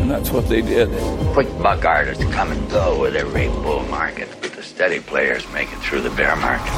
And that's what they did. Quick buck artists come and go with every bull market, but the steady players make it through the bear market.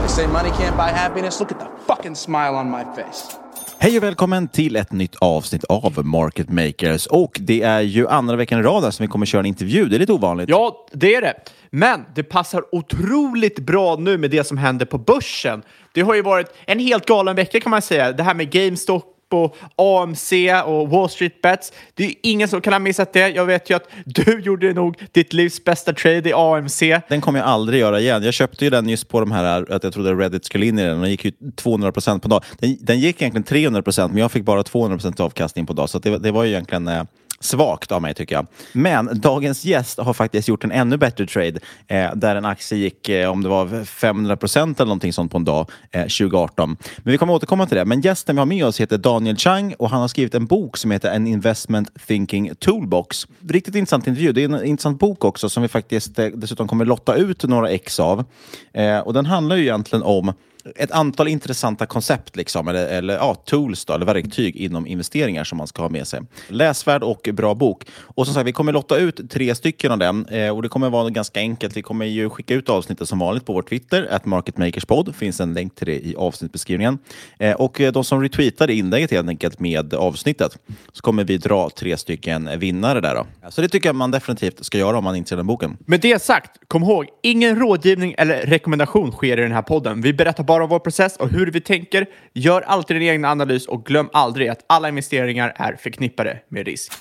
They say money can't buy happiness. Look at the fucking smile on my face. Hej och välkommen till ett nytt avsnitt av Market Makers. Och det är ju andra veckan i rad som vi kommer köra en intervju. Det är lite ovanligt. Ja, det är det. Men det passar otroligt bra nu med det som händer på börsen. Det har ju varit en helt galen vecka kan man säga. Det här med GameStop och AMC och Wall Street Bets. Det är ingen som kan ha missat det. Jag vet ju att du gjorde nog ditt livs bästa trade i AMC. Den kommer jag aldrig göra igen. Jag köpte ju den just på de här, att jag trodde Reddit skulle in i den. Den gick ju 200 procent på dag. Den, den gick egentligen 300 procent, men jag fick bara 200 procent avkastning på dag. Så det, det var ju egentligen eh, svagt av mig tycker jag. Men dagens gäst har faktiskt gjort en ännu bättre trade eh, där en aktie gick, eh, om det var 500 procent eller någonting sånt på en dag eh, 2018. Men vi kommer återkomma till det. Men gästen vi har med oss heter Daniel Chang och han har skrivit en bok som heter En Investment Thinking Toolbox. Riktigt intressant intervju. Det är en intressant bok också som vi faktiskt eh, dessutom kommer lotta ut några ex av. Eh, och den handlar ju egentligen om ett antal intressanta koncept, liksom, eller, eller ja, tools, då, eller verktyg inom investeringar som man ska ha med sig. Läsvärd och bra bok. Och som sagt, vi kommer lotta ut tre stycken av den eh, och det kommer vara ganska enkelt. Vi kommer ju skicka ut avsnittet som vanligt på vår Twitter, att marketmakerspod. finns en länk till det i avsnittbeskrivningen. Eh, och eh, de som retweetar inlägget helt enkelt med avsnittet så kommer vi dra tre stycken vinnare där. Då. Så det tycker jag man definitivt ska göra om man är intresserad av boken. Med det sagt, kom ihåg, ingen rådgivning eller rekommendation sker i den här podden. Vi berättar bara om vår process och hur vi tänker. Gör alltid din egen analys och glöm aldrig att alla investeringar är förknippade med risk.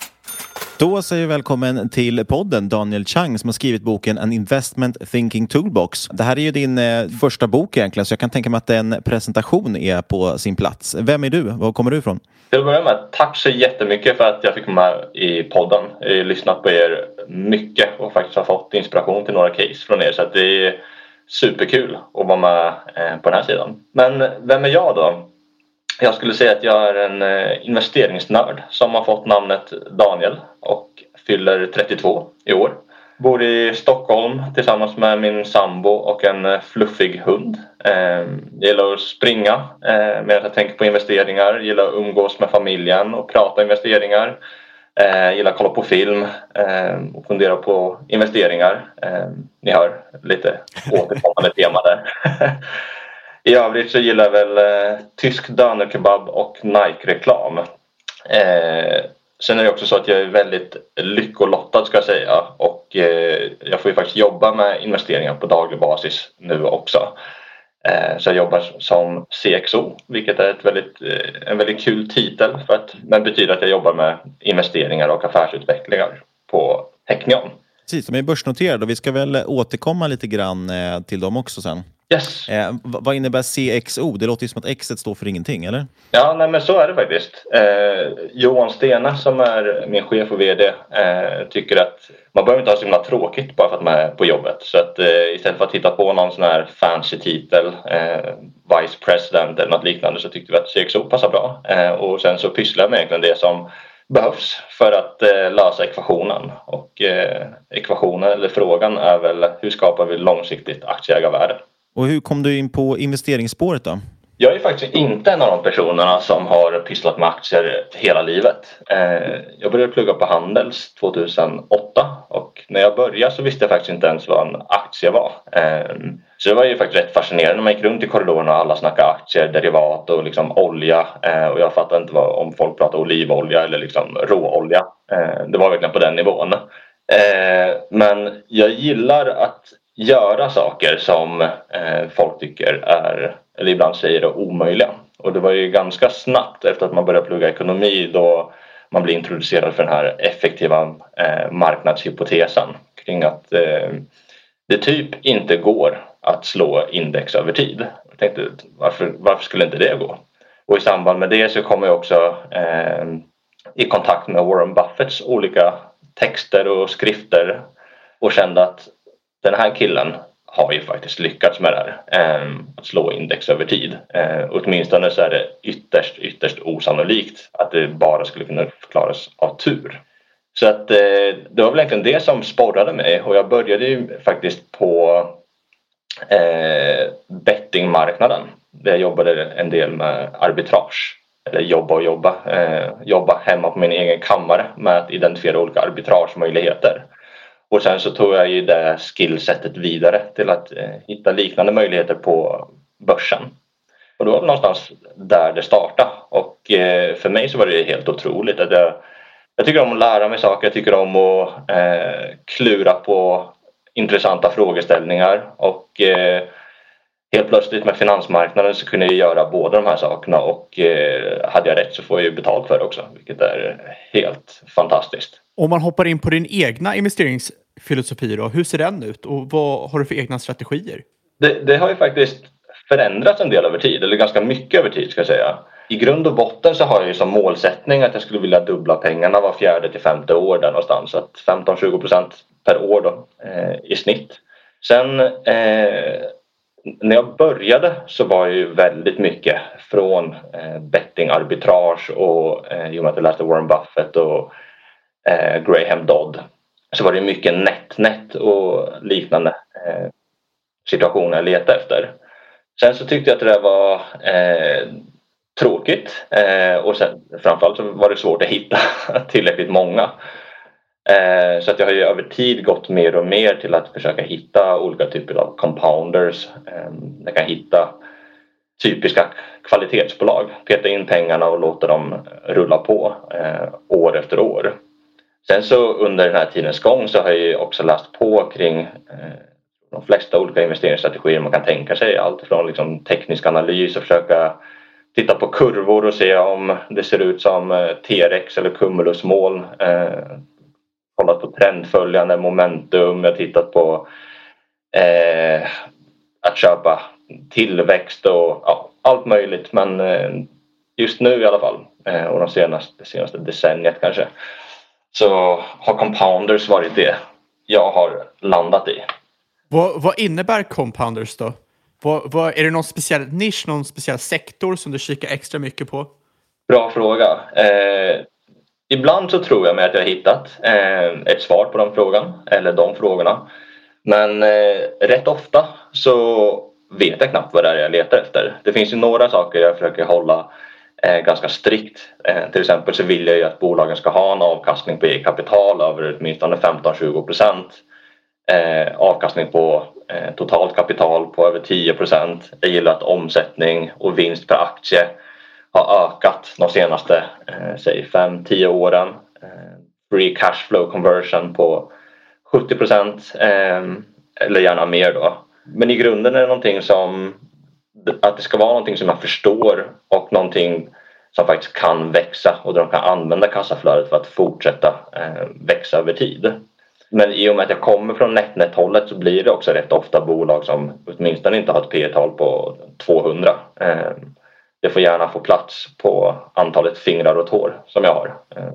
Då säger vi välkommen till podden Daniel Chang som har skrivit boken An Investment Thinking Toolbox. Det här är ju din eh, första bok egentligen så jag kan tänka mig att en presentation är på sin plats. Vem är du? Var kommer du ifrån? Till att börja med, tack så jättemycket för att jag fick komma med i podden. Jag har lyssnat på er mycket och faktiskt har fått inspiration till några case från er så att det är superkul att vara med eh, på den här sidan. Men vem är jag då? Jag skulle säga att jag är en eh, investeringsnörd som har fått namnet Daniel och fyller 32 i år. Bor i Stockholm tillsammans med min sambo och en eh, fluffig hund. Jag gillar att springa medan jag tänker på investeringar. Jag gillar att umgås med familjen och prata investeringar. Jag gillar att kolla på film eh, och fundera på investeringar. Eh, ni hör lite återkommande tema där. I övrigt så gillar jag väl eh, tysk dönerkebab och Nike-reklam. Eh, sen är det också så att jag är väldigt lyckolottad ska jag säga och eh, jag får ju faktiskt jobba med investeringar på daglig basis nu också. Eh, så jag jobbar som CXO vilket är ett väldigt, eh, en väldigt kul titel för att, men betyder att jag jobbar med investeringar och affärsutvecklingar på Technion. Precis, de är börsnoterade och vi ska väl återkomma lite grann eh, till dem också sen. Yes. Eh, vad innebär CXO? Det låter ju som att X står för ingenting, eller? Ja, nej, men så är det faktiskt. Eh, Johan Stena som är min chef och VD eh, tycker att man behöver inte ha så himla tråkigt bara för att man är på jobbet. Så att eh, istället för att titta på någon sån här fancy titel, eh, Vice President eller något liknande så tyckte vi att CXO passar bra. Eh, och sen så pysslar jag med egentligen det som behövs för att eh, lösa ekvationen. Och eh, ekvationen, eller frågan, är väl hur skapar vi långsiktigt aktieägarvärde? Och hur kom du in på investeringsspåret då? Jag är faktiskt inte en av de personerna som har pysslat med aktier hela livet. Eh, jag började plugga på Handels 2008 och när jag började så visste jag faktiskt inte ens vad en aktie var. Eh, så det var ju faktiskt rätt fascinerande när man gick runt i korridorerna och alla snackade aktier, derivat och liksom olja eh, och jag fattade inte vad, om folk pratade olivolja eller liksom råolja. Det var verkligen på den nivån. Men jag gillar att göra saker som eh, folk tycker är eller ibland säger är omöjliga. Och det var ju ganska snabbt efter att man började plugga ekonomi då man blev introducerad för den här effektiva eh, marknadshypotesen kring att eh, det typ inte går att slå index över tid. Jag tänkte varför, varför skulle inte det gå? Och i samband med det så kom jag också eh, i kontakt med Warren Buffetts olika texter och skrifter och kände att den här killen har ju faktiskt lyckats med det här. Eh, att slå index över tid. Eh, åtminstone så är det ytterst, ytterst osannolikt att det bara skulle kunna förklaras av tur. Så att eh, det var väl egentligen det som sporrade mig och jag började ju faktiskt på eh, bettingmarknaden. Där jag jobbade en del med arbitrage. Eller jobba och jobba. Eh, jobba hemma på min egen kammare med att identifiera olika arbitragemöjligheter. Och sen så tog jag ju det skillsetet vidare till att eh, hitta liknande möjligheter på börsen. Och då var det någonstans där det startade. Och eh, för mig så var det helt otroligt. Att jag, jag tycker om att lära mig saker, jag tycker om att eh, klura på intressanta frågeställningar. Och eh, helt plötsligt med finansmarknaden så kunde jag göra båda de här sakerna och eh, hade jag rätt så får jag ju betalt för det också, vilket är helt fantastiskt. Om man hoppar in på din egna investeringsfilosofi då, hur ser den ut och vad har du för egna strategier? Det, det har ju faktiskt förändrats en del över tid, eller ganska mycket över tid ska jag säga. I grund och botten så har jag ju som målsättning att jag skulle vilja dubbla pengarna var fjärde till femte år där någonstans. Så 15-20 procent per år då, eh, i snitt. Sen eh, när jag började så var jag ju väldigt mycket från eh, bettingarbitrage och eh, i och med att jag läste Warren Buffett och eh, Graham Dodd så var det mycket NetNet och liknande eh, situationer jag letade efter. Sen så tyckte jag att det där var eh, tråkigt eh, och sen, framförallt så var det svårt att hitta tillräckligt många. Eh, så att jag har ju över tid gått mer och mer till att försöka hitta olika typer av compounders. Eh, jag kan hitta typiska kvalitetsbolag, peta in pengarna och låta dem rulla på eh, år efter år. Sen så under den här tidens gång så har jag också läst på kring eh, de flesta olika investeringsstrategier man kan tänka sig. Allt från liksom teknisk analys och försöka titta på kurvor och se om det ser ut som eh, T-rex eller cumulusmoln eh, kollat på trendföljande momentum, jag har tittat på eh, att köpa tillväxt och ja, allt möjligt. Men eh, just nu i alla fall eh, och de senaste, det senaste decenniet kanske så har compounders varit det jag har landat i. Vad, vad innebär compounders då? Vad, vad, är det någon speciell nisch, någon speciell sektor som du kikar extra mycket på? Bra fråga. Eh, Ibland så tror jag mig att jag har hittat eh, ett svar på den frågan, eller de frågorna. Men eh, rätt ofta så vet jag knappt vad det är jag letar efter. Det finns ju några saker jag försöker hålla Eh, ganska strikt. Eh, till exempel så vill jag ju att bolagen ska ha en avkastning på eget kapital över åtminstone 15-20 procent. Eh, avkastning på eh, totalt kapital på över 10 procent. Jag gillar att omsättning och vinst per aktie har ökat de senaste eh, säg 5-10 åren. Eh, free cash flow conversion på 70 procent eh, eller gärna mer då. Men i grunden är det någonting som att det ska vara någonting som jag förstår och någonting som faktiskt kan växa och där de kan använda kassaflödet för att fortsätta eh, växa över tid. Men i och med att jag kommer från NetNet-hållet så blir det också rätt ofta bolag som åtminstone inte har ett P tal på 200. Det eh, får gärna få plats på antalet fingrar och tår som jag har. Eh,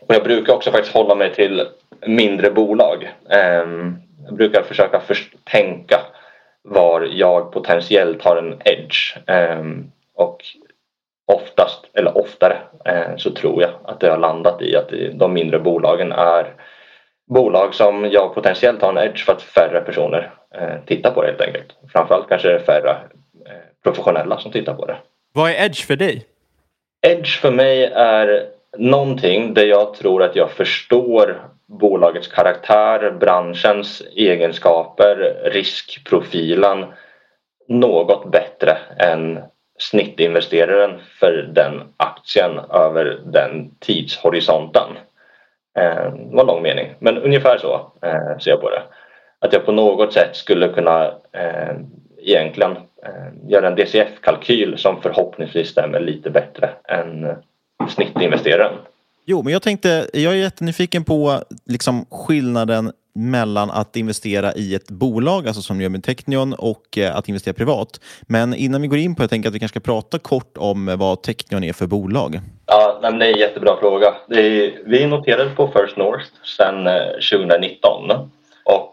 och jag brukar också faktiskt hålla mig till mindre bolag. Jag brukar försöka tänka var jag potentiellt har en edge. Och oftast, eller oftare, så tror jag att det har landat i att de mindre bolagen är bolag som jag potentiellt har en edge för att färre personer tittar på det helt enkelt. Framförallt kanske det är färre professionella som tittar på det. Vad är edge för dig? Edge för mig är någonting där jag tror att jag förstår bolagets karaktär, branschens egenskaper, riskprofilen något bättre än snittinvesteraren för den aktien över den tidshorisonten. Eh, det var en lång mening, men ungefär så eh, ser jag på det. Att jag på något sätt skulle kunna eh, egentligen Eh, göra en DCF-kalkyl som förhoppningsvis stämmer lite bättre än snittinvesteraren. Jo, men jag tänkte, jag är jättenyfiken på liksom skillnaden mellan att investera i ett bolag, alltså som gör med Technion, och eh, att investera privat. Men innan vi går in på det, jag tänker att vi kanske ska prata kort om eh, vad Technion är för bolag. Ja, det är en jättebra fråga. Är, vi noterade på First North sedan eh, 2019 och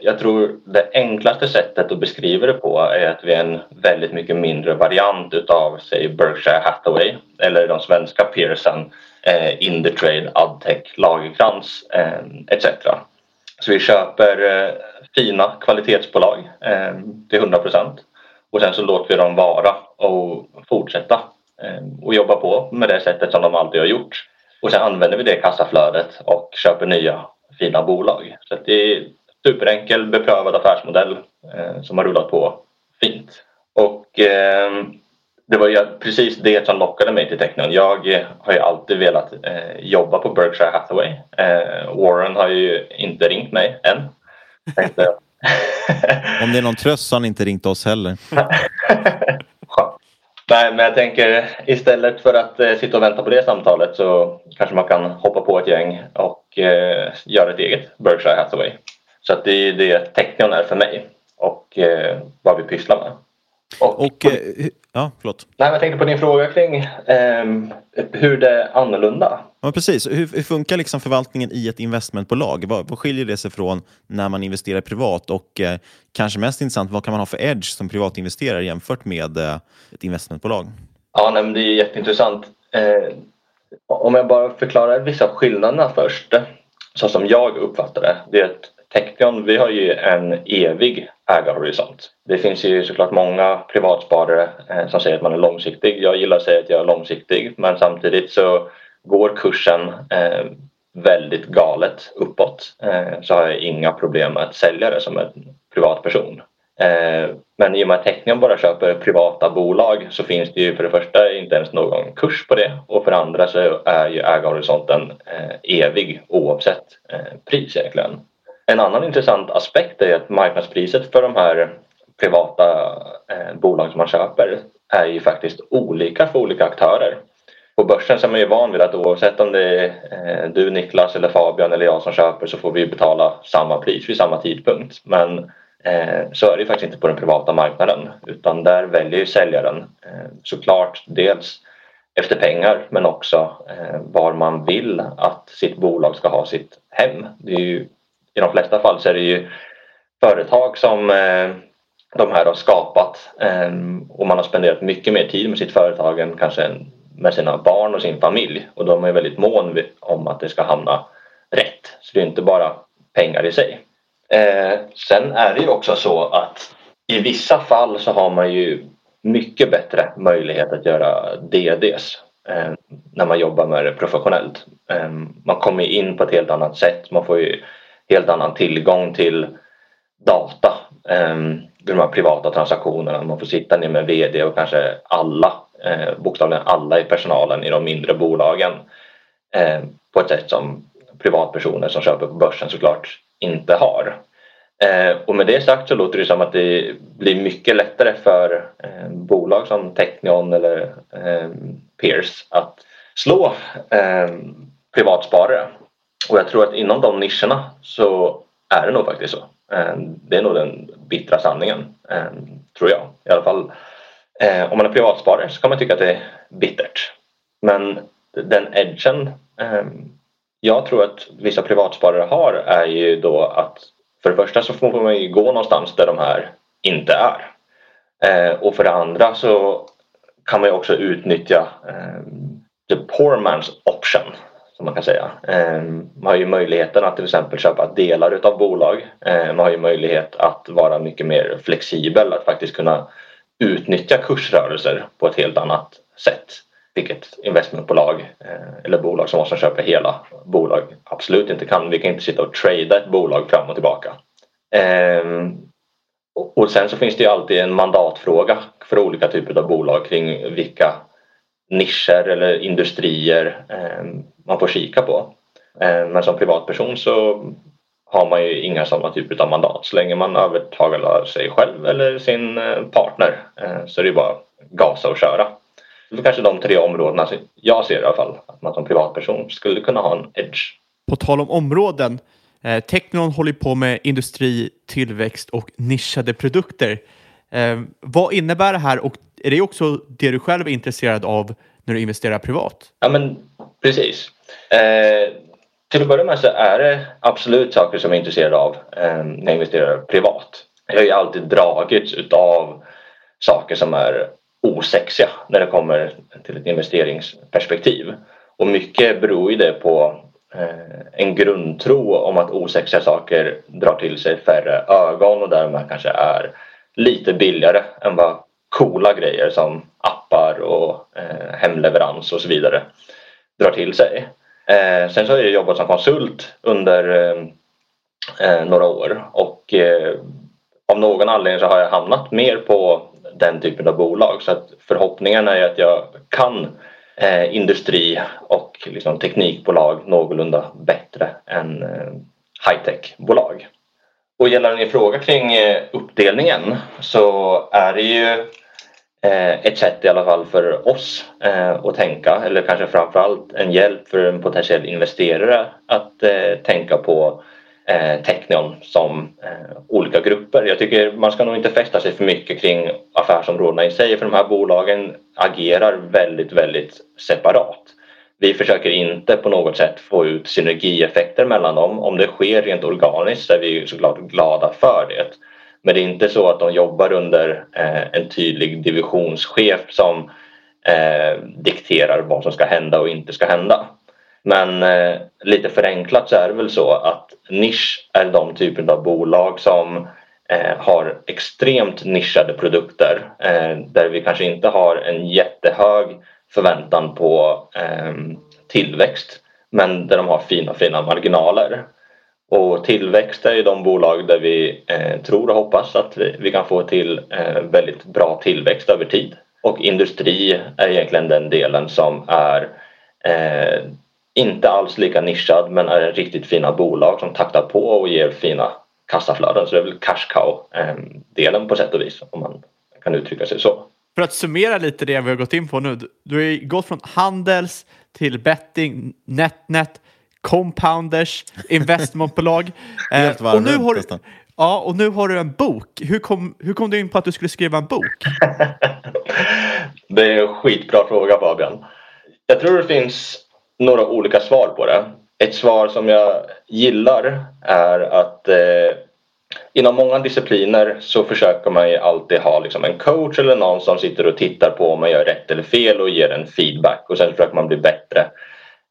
jag tror det enklaste sättet att beskriva det på är att vi är en väldigt mycket mindre variant utav säg Berkshire Hathaway eller de svenska Pearson, eh, Indutrade, Adtech, Lagerkrans eh, etc. Så vi köper eh, fina kvalitetsbolag eh, till 100 procent och sen så låter vi dem vara och fortsätta eh, och jobba på med det sättet som de alltid har gjort. Och sen använder vi det kassaflödet och köper nya fina bolag. Så det är superenkel beprövad affärsmodell eh, som har rullat på fint. Och eh, det var ju precis det som lockade mig till Technion. Jag har ju alltid velat eh, jobba på Berkshire Hathaway. Eh, Warren har ju inte ringt mig än. Om det är någon tröst så har han inte ringt oss heller. Nej, men jag tänker istället för att eh, sitta och vänta på det samtalet så kanske man kan hoppa på ett gäng och eh, göra ett eget Berkshire Hathaway. Så att det är det Technion är för mig och eh, vad vi pysslar med. Och, och eh, ja, förlåt. Nej, jag tänkte på din fråga kring eh, hur det är annorlunda. Ja, precis. Hur, hur funkar liksom förvaltningen i ett investmentbolag? Vad, vad skiljer det sig från när man investerar privat? Och eh, kanske mest intressant, vad kan man ha för edge som privatinvesterare jämfört med eh, ett investmentbolag? Ja, nej, det är jätteintressant. Eh, om jag bara förklarar vissa skillnaderna först. Så som jag uppfattar det, det är att Hektion, vi har ju en evig ägarhorisont. Det finns ju såklart många privatsparare eh, som säger att man är långsiktig. Jag gillar att säga att jag är långsiktig men samtidigt så går kursen eh, väldigt galet uppåt eh, så har jag inga problem med att sälja det som en privatperson. Men i och med att Tecknion bara köper privata bolag så finns det ju för det första inte ens någon kurs på det och för det andra så är ju ägarhorisonten evig oavsett pris egentligen. En annan intressant aspekt är att marknadspriset för de här privata eh, bolag som man köper är ju faktiskt olika för olika aktörer. På börsen så är man ju van vid att oavsett om det är eh, du Niklas eller Fabian eller jag som köper så får vi betala samma pris vid samma tidpunkt. Men eh, så är det ju faktiskt inte på den privata marknaden utan där väljer ju säljaren eh, såklart dels efter pengar men också eh, var man vill att sitt bolag ska ha sitt hem. Det är ju i de flesta fall så är det ju företag som eh, de här har skapat eh, och man har spenderat mycket mer tid med sitt företag än kanske med sina barn och sin familj och de är väldigt mån om att det ska hamna rätt. Så det är inte bara pengar i sig. Eh, sen är det ju också så att i vissa fall så har man ju mycket bättre möjlighet att göra DDs när man jobbar med det professionellt. Man kommer in på ett helt annat sätt. Man får ju helt annan tillgång till data. Um, de här privata transaktionerna. Man får sitta ner med VD och kanske alla eh, bokstavligen alla i personalen i de mindre bolagen eh, på ett sätt som privatpersoner som köper på börsen såklart inte har. Eh, och med det sagt så låter det som att det blir mycket lättare för eh, bolag som Technion eller eh, Peers att slå eh, privatsparare. Och jag tror att inom de nischerna så är det nog faktiskt så. Ehm, det är nog den bittra sanningen, ehm, tror jag. I alla fall eh, om man är privatsparare så kan man tycka att det är bittert. Men den edgen ehm, jag tror att vissa privatsparare har är ju då att för det första så får man ju gå någonstans där de här inte är. Och för det andra så kan man ju också utnyttja the poor man's option som man kan säga. Ehm, man har ju möjligheten att till exempel köpa delar utav bolag. Ehm, man har ju möjlighet att vara mycket mer flexibel, att faktiskt kunna utnyttja kursrörelser på ett helt annat sätt. Vilket investmentbolag eh, eller bolag som oss som köper hela bolag absolut inte kan. Vi kan inte sitta och trada ett bolag fram och tillbaka. Ehm, och sen så finns det ju alltid en mandatfråga för olika typer av bolag kring vilka nischer eller industrier eh, man får kika på. Eh, men som privatperson så har man ju inga sådana typer av mandat. Så länge man övertalar sig själv eller sin eh, partner så är det bara gasa och köra. Det är kanske de tre områdena som jag ser i alla fall att man som privatperson skulle kunna ha en edge. På tal om områden. Eh, Technon håller på med industri, tillväxt och nischade produkter. Eh, vad innebär det här och är det också det du själv är intresserad av när du investerar privat? Ja men precis. Eh, till att börja med så är det absolut saker som jag är intresserad av eh, när jag investerar privat. Jag har ju alltid dragits utav saker som är osexiga när det kommer till ett investeringsperspektiv. Och mycket beror ju det på eh, en grundtro om att osexiga saker drar till sig färre ögon och därmed kanske är lite billigare än vad coola grejer som appar och eh, hemleverans och så vidare drar till sig. Eh, sen så har jag jobbat som konsult under eh, eh, några år och eh, av någon anledning så har jag hamnat mer på den typen av bolag så att förhoppningen är att jag kan eh, industri och liksom, teknikbolag någorlunda bättre än eh, high-tech-bolag. Och gällande din fråga kring eh, uppdelningen så är det ju eh, ett sätt i alla fall för oss eh, att tänka eller kanske framförallt en hjälp för en potentiell investerare att tänka på Technion som olika grupper. Jag tycker man ska nog inte fästa sig för mycket kring affärsområdena i sig för de här bolagen agerar väldigt, väldigt separat. Vi försöker inte på något sätt få ut synergieffekter mellan dem. Om det sker rent organiskt så är vi såklart glada för det. Men det är inte så att de jobbar under eh, en tydlig divisionschef som eh, dikterar vad som ska hända och inte ska hända. Men eh, lite förenklat så är det väl så att nisch är de typer av bolag som har extremt nischade produkter där vi kanske inte har en jättehög förväntan på eh, tillväxt men där de har fina fina marginaler. Och tillväxt är ju de bolag där vi eh, tror och hoppas att vi, vi kan få till eh, väldigt bra tillväxt över tid. Och industri är egentligen den delen som är eh, inte alls lika nischad men är riktigt fina bolag som taktar på och ger fina kassaflöden. Så det är väl cash cow-delen ehm, på sätt och vis om man kan uttrycka sig så. För att summera lite det vi har gått in på nu. Du har gått från handels till betting, netnet compounders, investmentbolag. Helt eh, och nu har, nästan. Ja, och nu har du en bok. Hur kom, hur kom du in på att du skulle skriva en bok? det är en skitbra fråga Fabian. Jag tror det finns några olika svar på det. Ett svar som jag gillar är att eh, inom många discipliner så försöker man ju alltid ha liksom en coach eller någon som sitter och tittar på om man gör rätt eller fel och ger en feedback och sen försöker man bli bättre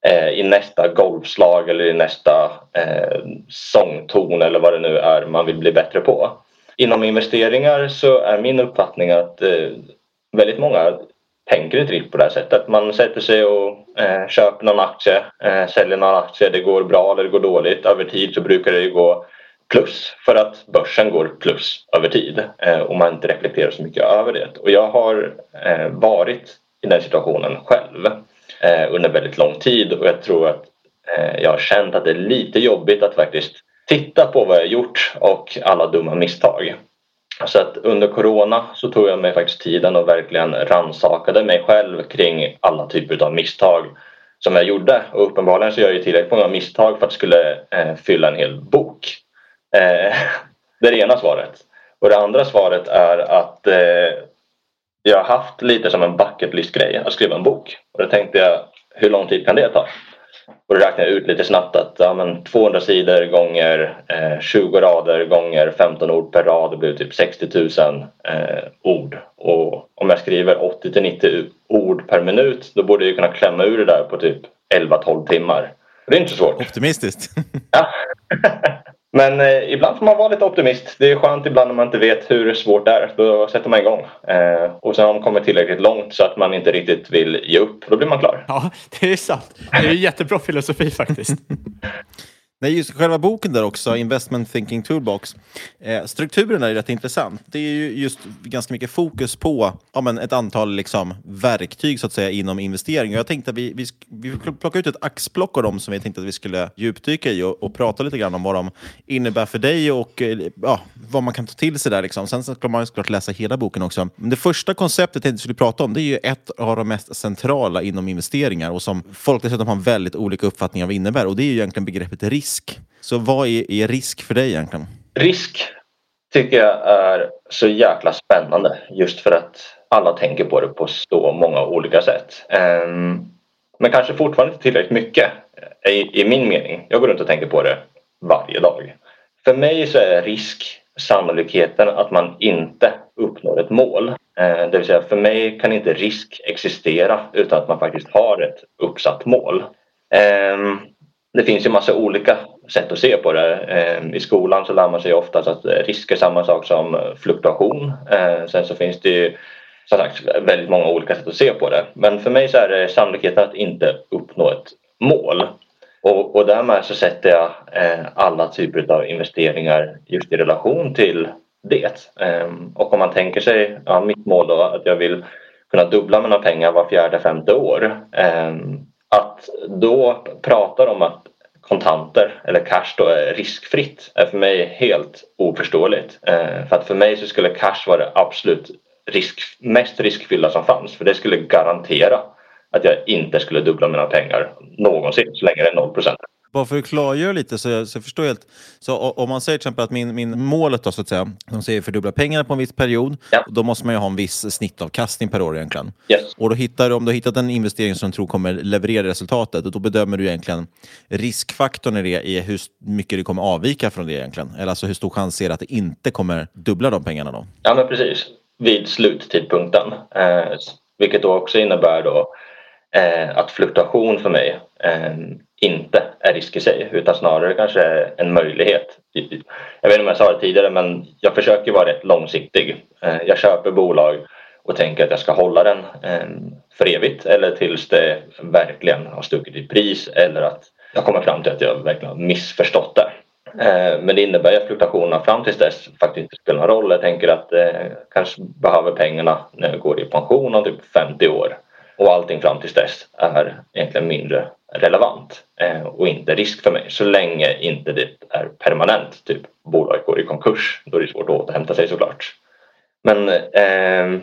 eh, i nästa golfslag eller i nästa eh, sångton eller vad det nu är man vill bli bättre på. Inom investeringar så är min uppfattning att eh, väldigt många tänker inte riktigt på det här sättet. Man sätter sig och eh, köper någon aktie, eh, säljer någon aktie, det går bra eller det går dåligt. Över tid så brukar det ju gå plus för att börsen går plus över tid eh, och man inte reflekterar så mycket över det. Och jag har eh, varit i den situationen själv eh, under väldigt lång tid och jag tror att jag har känt att det är lite jobbigt att faktiskt titta på vad jag gjort och alla dumma misstag. Så att under Corona så tog jag mig faktiskt tiden och verkligen ransakade mig själv kring alla typer av misstag som jag gjorde. Och uppenbarligen så gör jag tillräckligt många misstag för att skulle fylla en hel bok. Eh, det är det ena svaret. Och det andra svaret är att eh, jag har haft lite som en bucket list-grej att skriva en bok. Och då tänkte jag, hur lång tid kan det ta? Och då räknade jag ut lite snabbt att ja, men 200 sidor gånger eh, 20 rader gånger 15 ord per rad det blir typ 60 000 eh, ord. Och om jag skriver 80 till 90 ord per minut då borde jag kunna klämma ur det där på typ 11-12 timmar. Det är inte så svårt. Optimistiskt. ja. Men eh, ibland får man vara lite optimist. Det är skönt ibland när man inte vet hur svårt det är. Då sätter man igång. Eh, och sen har man kommit tillräckligt långt så att man inte riktigt vill ge upp. Då blir man klar. Ja, det är sant. Det är jättebra filosofi faktiskt. Nej, just själva boken där också, Investment Thinking Toolbox. Eh, strukturen är rätt intressant. Det är ju just ganska mycket fokus på ja, men ett antal liksom, verktyg så att säga inom investering. Och jag tänkte att vi, vi, vi plocka ut ett axplock av dem som vi tänkte att vi skulle djupdyka i och, och prata lite grann om vad de innebär för dig och eh, ja, vad man kan ta till sig där. Liksom. Sen ska man såklart läsa hela boken också. Men det första konceptet jag tänkte att vi skulle prata om det är ju ett av de mest centrala inom investeringar och som folk dessutom har väldigt olika uppfattningar av vad det innebär. Och det är ju egentligen begreppet risk risk. Så vad är, är risk för dig egentligen? Risk tycker jag är så jäkla spännande just för att alla tänker på det på så många olika sätt. Um, men kanske fortfarande inte tillräckligt mycket eh, i, i min mening. Jag går runt och tänker på det varje dag. För mig så är risk sannolikheten att man inte uppnår ett mål. Ehm, det vill säga för mig kan inte risk existera utan att man faktiskt har ett uppsatt mål. Ehm, det finns ju massa olika sätt att se på det. Ehm, I skolan så lär man sig oftast att risk är samma sak som fluktuation. Ehm, sen så finns det ju som sagt väldigt många olika sätt att se på det. Men för mig så är det sannolikheten att inte uppnå ett mål. Och, och därmed så sätter jag eh, alla typer av investeringar just i relation till det. Ehm, och om man tänker sig, ja, mitt mål då att jag vill kunna dubbla mina pengar var fjärde, femte år att då prata om att kontanter eller cash då är riskfritt är för mig helt oförståeligt. Eh, för att för mig så skulle cash vara det absolut risk, mest riskfyllda som fanns för det skulle garantera att jag inte skulle dubbla mina pengar någonsin så länge det är 0 bara för att klargöra lite så jag, så jag förstår helt. Så om man säger till exempel att min, min målet då så att säga, de säger fördubbla pengarna på en viss period, ja. då måste man ju ha en viss snittavkastning per år egentligen. Yes. Och då hittar, om du har hittat en investering som du tror kommer leverera resultatet, då bedömer du egentligen riskfaktorn i det i hur mycket det kommer avvika från det egentligen. Eller alltså hur stor chans är det att det inte kommer dubbla de pengarna då? Ja men precis, vid sluttidpunkten. Eh, vilket då också innebär då eh, att fluktuation för mig eh, inte är risk i sig utan snarare kanske en möjlighet. Jag vet inte om jag sa det tidigare men jag försöker vara rätt långsiktig. Eh, jag köper bolag och tänker att jag ska hålla den eh, för evigt eller tills det verkligen har stuckit i pris eller att jag kommer fram till att jag verkligen har missförstått det. Eh, men det innebär att fluktuationerna fram tills dess faktiskt inte spelar någon roll. Jag tänker att jag kanske behöver pengarna när jag går i pension om typ 50 år och allting fram tills dess är egentligen mindre relevant eh, och inte risk för mig så länge inte det är permanent. Typ bolaget går i konkurs, då är det svårt att återhämta sig såklart. Men eh,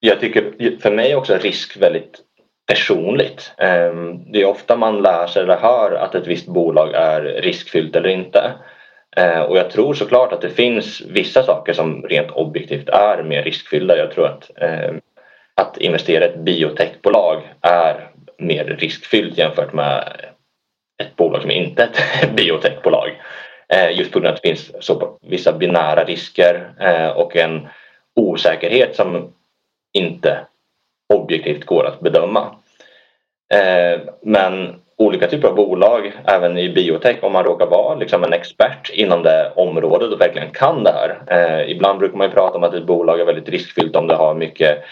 jag tycker för mig också risk väldigt personligt. Eh, det är ofta man lär sig eller hör att ett visst bolag är riskfyllt eller inte. Eh, och jag tror såklart att det finns vissa saker som rent objektivt är mer riskfyllda. Jag tror att eh, att investera i ett biotechbolag mer riskfyllt jämfört med ett bolag som inte är ett biotechbolag. Eh, just på grund av att det finns så vissa binära risker eh, och en osäkerhet som inte objektivt går att bedöma. Eh, men olika typer av bolag, även i biotech, om man råkar vara liksom en expert inom det området och verkligen kan det här. ibland brukar man prata om att ett bolag är väldigt riskfyllt om det har mycket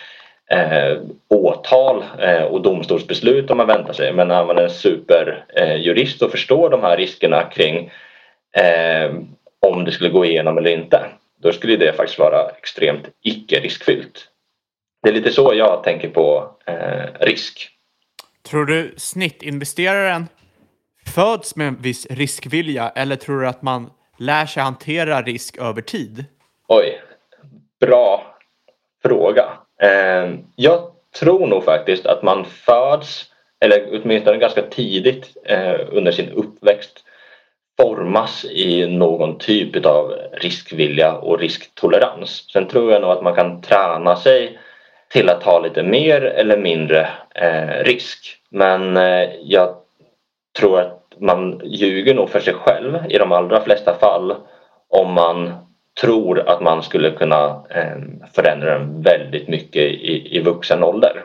eh, åtal eh, och domstolsbeslut om man väntar sig. Men när man är en superjurist och förstår de här riskerna kring eh, om det skulle gå igenom eller inte. Då skulle det faktiskt vara extremt icke riskfyllt. det är lite så jag tänker på eh, risk. Tror du snittinvesteraren föds med en viss riskvilja eller tror du att man lär sig hantera risk över tid? Oj, bra fråga. Ehm, jag tror nog faktiskt att man föds, eller åtminstone ganska tidigt eh, under sin uppväxt, formas i någon typ av riskvilja och risktolerans. Sen tror jag nog att man kan träna sig till att ta lite mer eller mindre eh, risk. Men eh, jag tror att man ljuger nog för sig själv i de allra flesta fall om man tror att man skulle kunna eh, förändra den väldigt mycket i, i vuxen ålder.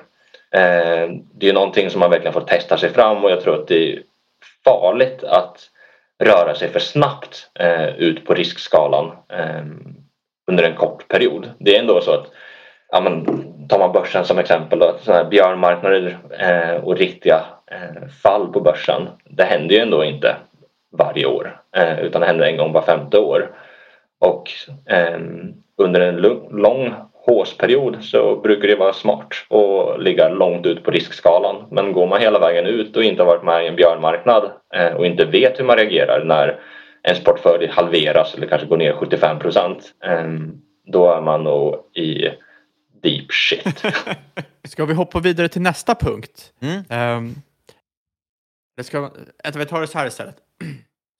Eh, det är någonting som man verkligen får testa sig fram och jag tror att det är farligt att röra sig för snabbt eh, ut på riskskalan under en kort period. Det är ändå så att ja, men, tar man börsen som exempel, då, sådana här björnmarknader eh, och riktiga eh, fall på börsen. Det händer ju ändå inte varje år eh, utan det händer en gång var femte år. Och ehm, under en lång hårsperiod så brukar det vara smart att ligga långt ut på riskskalan. Men går man hela vägen ut och inte har varit med i en björnmarknad eh, och inte vet hur man reagerar när ens portfölj halveras eller kanske går ner 75 procent. Ehm, då är man nog i deep shit. Ska vi hoppa vidare till nästa punkt? Mm. Um, ska, vi tar det så här istället.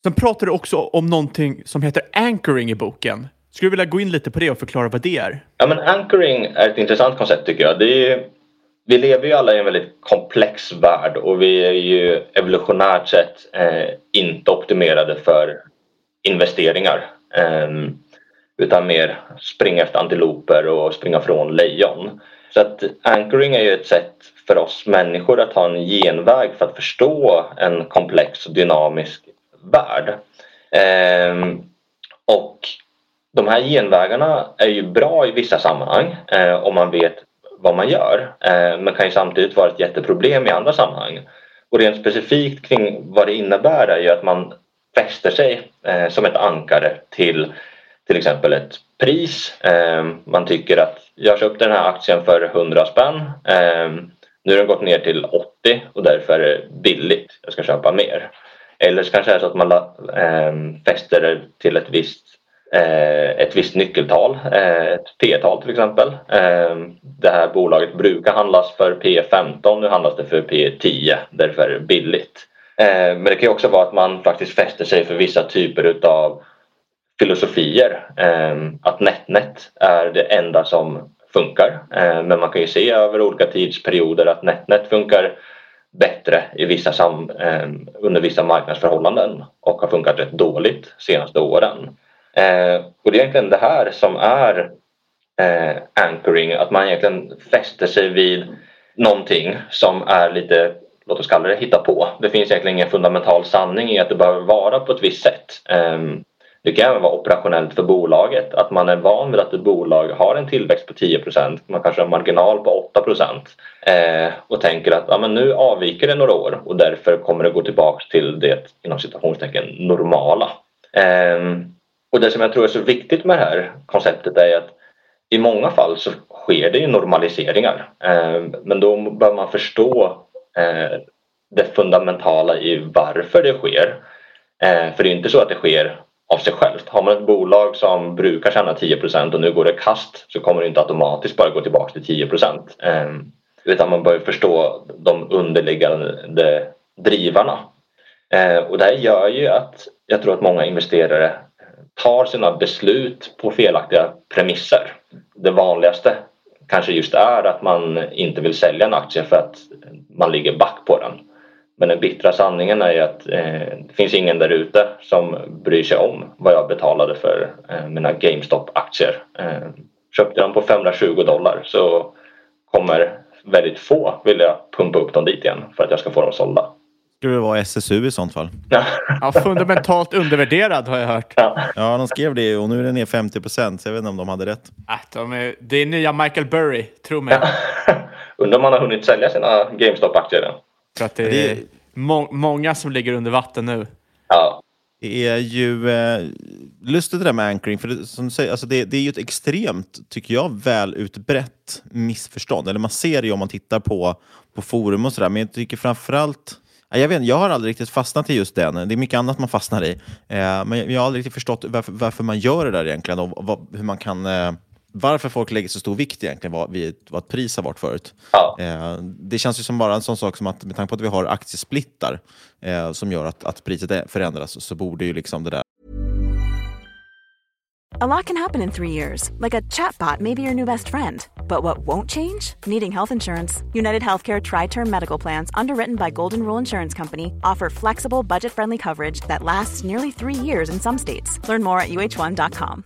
Sen pratar du också om någonting som heter anchoring i boken. Skulle du vilja gå in lite på det och förklara vad det är? Ja, men anchoring är ett intressant koncept tycker jag. Det är, vi lever ju alla i en väldigt komplex värld och vi är ju evolutionärt sett eh, inte optimerade för investeringar. Eh, utan mer springa efter antiloper och springa från lejon. Så att anchoring är ju ett sätt för oss människor att ha en genväg för att förstå en komplex och dynamisk värld. Eh, och de här genvägarna är ju bra i vissa sammanhang eh, om man vet vad man gör eh, men kan ju samtidigt vara ett jätteproblem i andra sammanhang. Och rent specifikt kring vad det innebär är ju att man fäster sig eh, som ett ankare till till exempel ett pris. Eh, man tycker att jag köpte den här aktien för 100 spänn. Eh, nu har den gått ner till 80 och därför är det billigt. Jag ska köpa mer. Eller så kanske det är så att man eh, fäster det till ett visst, eh, ett visst nyckeltal, eh, ett P-tal till exempel. Ehm, det här bolaget brukar handlas för P15, nu handlas det för P10, därför är det billigt. Ehm, men det kan ju också vara att man faktiskt fäster sig för vissa typer utav filosofier. Ehm, att NetNet är det enda som funkar. Men man kan ju se över olika tidsperioder att NetNet funkar bättre i vissa sam, eh, under vissa marknadsförhållanden och har funkat rätt dåligt de senaste åren. Eh, och det är egentligen det här som är eh, anchoring, att man egentligen fäster sig vid någonting som är lite, låt oss kalla det hitta på. Det finns egentligen ingen fundamental sanning i att det behöver vara på ett visst sätt. Ehm, det kan även vara operationellt för bolaget. Att man är van vid att ett bolag har en tillväxt på 10% man kanske har en marginal på 8 eh, och tänker att ja, men nu avviker det några år och därför kommer det gå tillbaka till det inom citationstecken normala. Eh, och det som jag tror är så viktigt med det här konceptet är att i många fall så sker det ju normaliseringar. Eh, men då bör man förstå eh, det fundamentala i varför det sker. Eh, för det är inte så att det sker av sig självt. Har man ett bolag som brukar tjäna 10% och nu går det kast så kommer det inte automatiskt bara gå tillbaka till 10 eh, utan man bör förstå de underliggande drivarna. Eh, och det här gör ju att jag tror att många investerare tar sina beslut på felaktiga premisser. Det vanligaste kanske just är att man inte vill sälja en aktie för att man ligger back på den. Men den bittra sanningen är ju att eh, det finns ingen där ute som bryr sig om vad jag betalade för eh, mina GameStop-aktier. Eh, köpte dem på 520 dollar så kommer väldigt få vilja pumpa upp dem dit igen för att jag ska få dem sålda. Skulle det vara SSU i sånt fall? Ja, fundamentalt undervärderad har jag hört. Ja, ja de skrev det och nu är det ner 50 procent, jag vet inte om de hade rätt. Äh, de är, det är nya Michael Burry, tro mig. Undrar om han har hunnit sälja sina GameStop-aktier än. För att det är må många som ligger under vatten nu. Ja, Det är ju eh, lustigt det där med anchoring, för det, som du säger, alltså det, det är ju ett extremt, tycker jag, väl utbrett missförstånd. Eller man ser det ju om man tittar på, på forum och sådär, men jag tycker framförallt Ja, Jag, vet, jag har aldrig riktigt fastnat i just den. Det är mycket annat man fastnar i. Eh, men jag, jag har aldrig riktigt förstått varför, varför man gör det där egentligen och vad, hur man kan... Eh, varför folk lägger så stor vikt egentligen vad, vid, vad ett pris har varit förut. Eh, det känns ju som bara en sån sak som att med tanke på att vi har aktiesplittar eh, som gör att, att priset förändras så borde ju liksom det där A lot can happen in three years, like a chatbot may be your new best friend. But what won't change? Needing health insurance. United Healthcare Tri Term Medical Plans, underwritten by Golden Rule Insurance Company, offer flexible, budget friendly coverage that lasts nearly three years in some states. Learn more at uh1.com.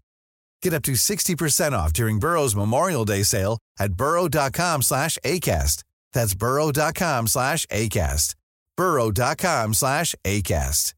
Get up to 60% off during Burrow's Memorial Day sale at burrow.com slash ACAST. That's burrow.com slash ACAST. burrow.com slash ACAST.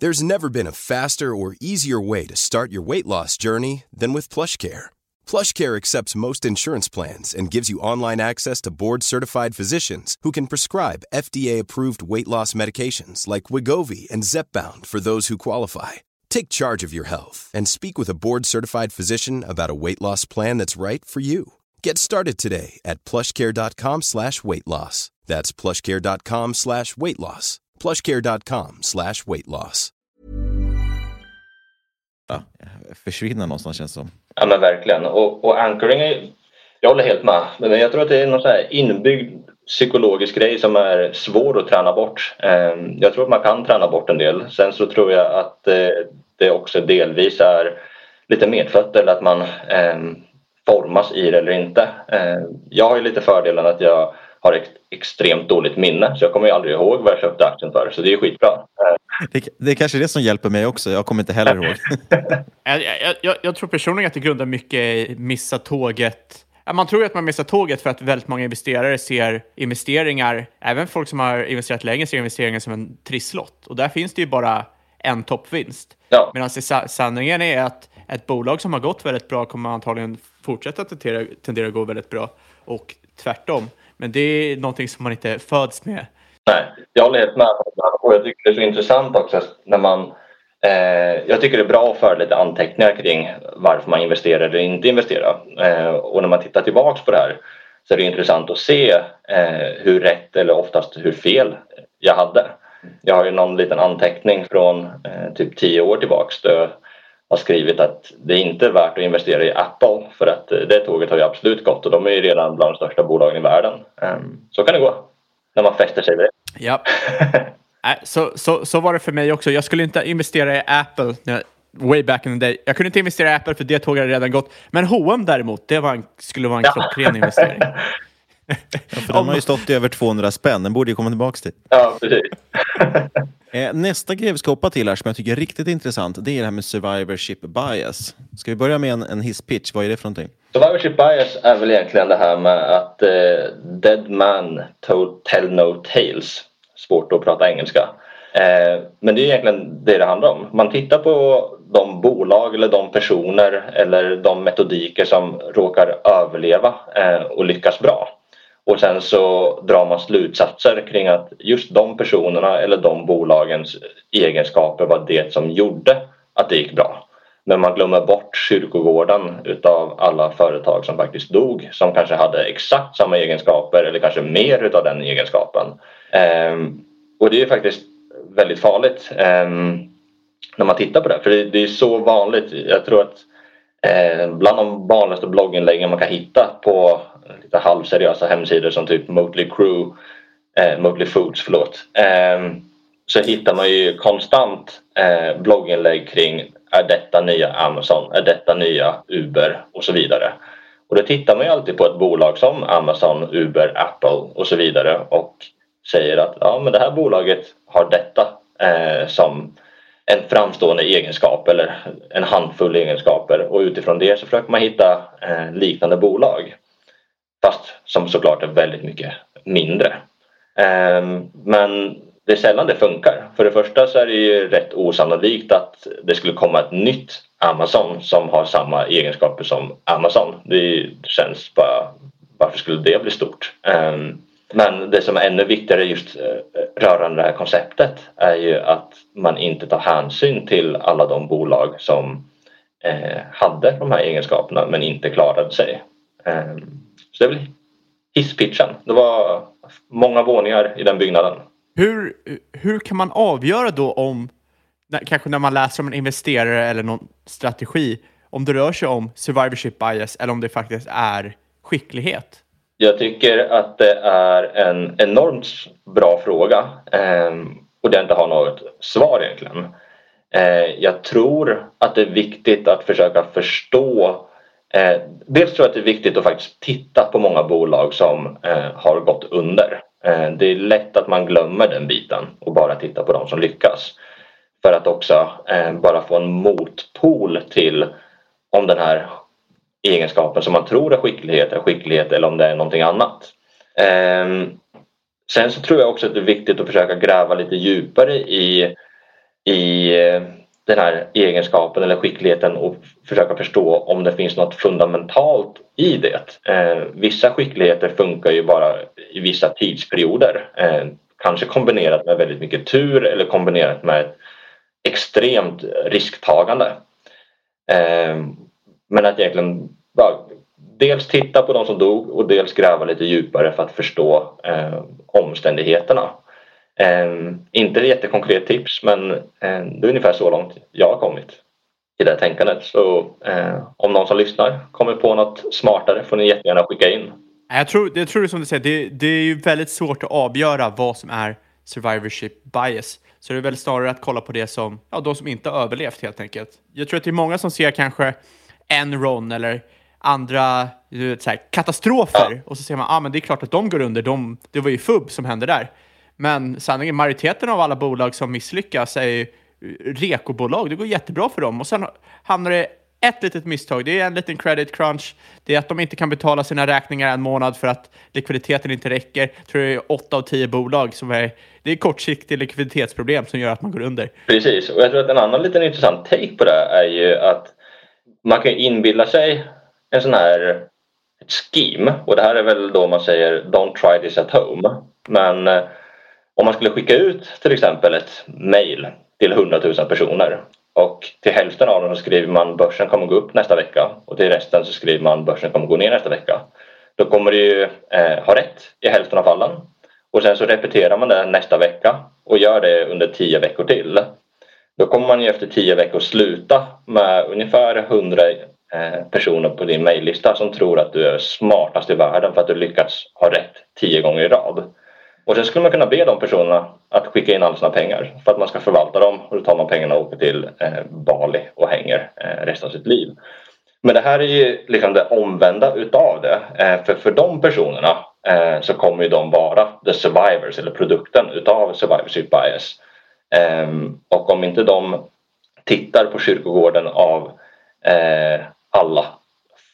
There's never been a faster or easier way to start your weight loss journey than with PlushCare. PlushCare accepts most insurance plans and gives you online access to board-certified physicians who can prescribe FDA-approved weight loss medications like Wigovi and Zepbound for those who qualify. Take charge of your health and speak with a board-certified physician about a weight loss plan that's right for you. Get started today at plushcare.com slash weight loss. That's plushcare.com slash weight loss. plushcare.com slash weight loss. försvinna någonstans känns som. Ja men verkligen. Och, och anchoring, är, jag håller helt med. Men jag tror att det är någon så här inbyggd psykologisk grej som är svår att träna bort. Ehm, Jag tror att man kan träna bort en del. Sen så tror jag att eh, det också delvis är lite medfött eller att man ehm, formas i det eller inte. Ehm, Jag har ju lite fördelen att jag har ex- extremt dåligt minne så jag kommer ju aldrig ihåg vad jag köpte aktien för så det är ju skitbra. Det, det är kanske det som hjälper mig också. Jag kommer inte heller ihåg. Jag, jag, jag, jag tror personligen att det grundar mycket i missa tåget. Man tror att man missar tåget för att väldigt många investerare ser investeringar, även folk som har investerat länge ser investeringar som en trisslott. Och där finns det ju bara en toppvinst. Ja. Medan sanningen är att ett bolag som har gått väldigt bra kommer antagligen fortsätta tendera, tendera att gå väldigt bra. Och tvärtom. Men det är någonting som man inte föds med. Nej, jag håller helt med. Och jag tycker det är så intressant också när man... Eh, jag tycker det är bra att föra lite anteckningar kring varför man investerar eller inte investerar. Eh, och när man tittar tillbaks på det här så är det intressant att se eh, hur rätt eller oftast hur fel jag hade. Jag har ju någon liten anteckning från typ tio år tillbaks där jag har skrivit att det är inte värt att investera i Apple för att det tåget har ju absolut gått och de är ju redan bland de största bolagen i världen. Eh, så kan det gå när man fäster sig vid det. Ja. Nej, så, så, så var det för mig också. Jag skulle inte investera i Apple way back in the day. Jag kunde inte investera i Apple för det tåget hade redan gått. Men H&M däremot, det var en, skulle vara en klockren investering. För den har ju stått i över 200 spänn. Den borde ju komma tillbaka till. Ja, precis. Eh, Nästa grej vi ska hoppa till här som jag tycker är riktigt intressant, det är det här med survivorship bias. Ska vi börja med en, en hisspitch? Vad är det för någonting? Survivorship bias är väl egentligen det här med att eh, dead man to tell no tales. Svårt att prata engelska. Eh, men det är egentligen det det handlar om. Man tittar på de bolag eller de personer eller de metodiker som råkar överleva eh, och lyckas bra. Och sen så drar man slutsatser kring att just de personerna eller de bolagens egenskaper var det som gjorde att det gick bra. Men man glömmer bort kyrkogården utav alla företag som faktiskt dog som kanske hade exakt samma egenskaper eller kanske mer utav den egenskapen. Ehm, och det är faktiskt väldigt farligt ehm, när man tittar på det. För det, det är så vanligt. Jag tror att eh, bland de vanligaste blogginläggen man kan hitta på lite halvseriösa hemsidor som typ Motley Crew, eh, Motley Foods, förlåt. Eh, så hittar man ju konstant eh, blogginlägg kring är detta nya Amazon, är detta nya Uber och så vidare. Och då tittar man ju alltid på ett bolag som Amazon, Uber, Apple och så vidare och säger att ja, men det här bolaget har detta eh, som en framstående egenskap eller en handfull egenskaper och utifrån det så försöker man hitta eh, liknande bolag. Fast som såklart är väldigt mycket mindre. Eh, men det är sällan det funkar. För det första så är det ju rätt osannolikt att det skulle komma ett nytt Amazon som har samma egenskaper som Amazon. Det känns bara, varför skulle det bli stort? Um, men det som är ännu viktigare just eh, rörande det här konceptet är ju att man inte tar hänsyn till alla de bolag som eh, hade de här egenskaperna men inte klarade sig. Ehm, så det är väl hisspitchen. Det var många våningar i den byggnaden. Hur, hur kan man avgöra då om, kanske när man läser om en investerare eller någon strategi, om det rör sig om survivorship bias eller om det faktiskt är skicklighet? Jag tycker att det är en enormt bra fråga ehm, och det inte har något svar egentligen. Eh, jag tror att det är viktigt att försöka förstå eh, Dels tror jag att det är viktigt att faktiskt titta på många bolag som eh, har gått under. Eh, det är lätt att man glömmer den biten och bara tittar på de som lyckas. För att också eh, bara få en motpol till om den här egenskapen som man tror är skicklighet är skicklighet eller om det är någonting annat. Ehm, sen så tror jag också att det är viktigt att försöka gräva lite djupare i, i eh, den här egenskapen eller skickligheten och försöka förstå om det finns något fundamentalt i det. Eh, vissa skickligheter funkar ju bara i vissa tidsperioder. Eh, kanske kombinerat med väldigt mycket tur eller kombinerat med ett extremt risktagande. Eh, men att egentligen ja, dels titta på de som dog och dels gräva lite djupare för att förstå eh, omständigheterna. Eh, inte ett jättekonkret tips men eh, det är ungefär så långt jag har kommit i det här tänkandet. Så eh, om någon som lyssnar kommer på något smartare får ni jättegärna skicka in. Jag tror, jag tror det som du säger, det, det är ju väldigt svårt att avgöra vad som är survivorship bias. Så det är väl snarare att kolla på det som, ja, de som inte har överlevt helt enkelt. Jag tror att det är många som ser kanske Enron eller andra vet, så här, katastrofer ja. och så ser man ah, men det är klart att de går under. De, det var ju FUB som hände där. Men sanningen, majoriteten av alla bolag som misslyckas är rekobolag. Det går jättebra för dem och sen hamnar det ett litet misstag. Det är en liten credit crunch. Det är att de inte kan betala sina räkningar en månad för att likviditeten inte räcker. Jag tror det är åtta av tio bolag som är... Det är kortsiktiga likviditetsproblem som gör att man går under. Precis, och jag tror att en annan liten intressant take på det är ju att man kan ju inbilla sig en sån här ett scheme och det här är väl då man säger don't try this at home. Men eh, om man skulle skicka ut till exempel ett mail till 100 000 personer och till hälften av dem så skriver man börsen kommer gå upp nästa vecka och till resten så skriver man börsen kommer gå ner nästa vecka. Då kommer du ju eh, ha rätt i hälften av fallen. Och sen så repeterar man det nästa vecka och gör det under tio veckor till. Då kommer man ju efter tio veckor sluta med ungefär 100 eh, personer på din mejllista som tror att du är smartast i världen för att du lyckats ha rätt tio gånger i rad. Och sen skulle man kunna be de personerna att skicka in alla sina pengar för att man ska förvalta dem och då tar man pengarna och åker till eh, Bali och hänger eh, resten av sitt liv. Men det här är ju liksom det omvända utav det. För för de personerna så kommer ju de vara the survivors eller produkten utav survivorship bias. Eh, och om inte de tittar på kyrkogården av alla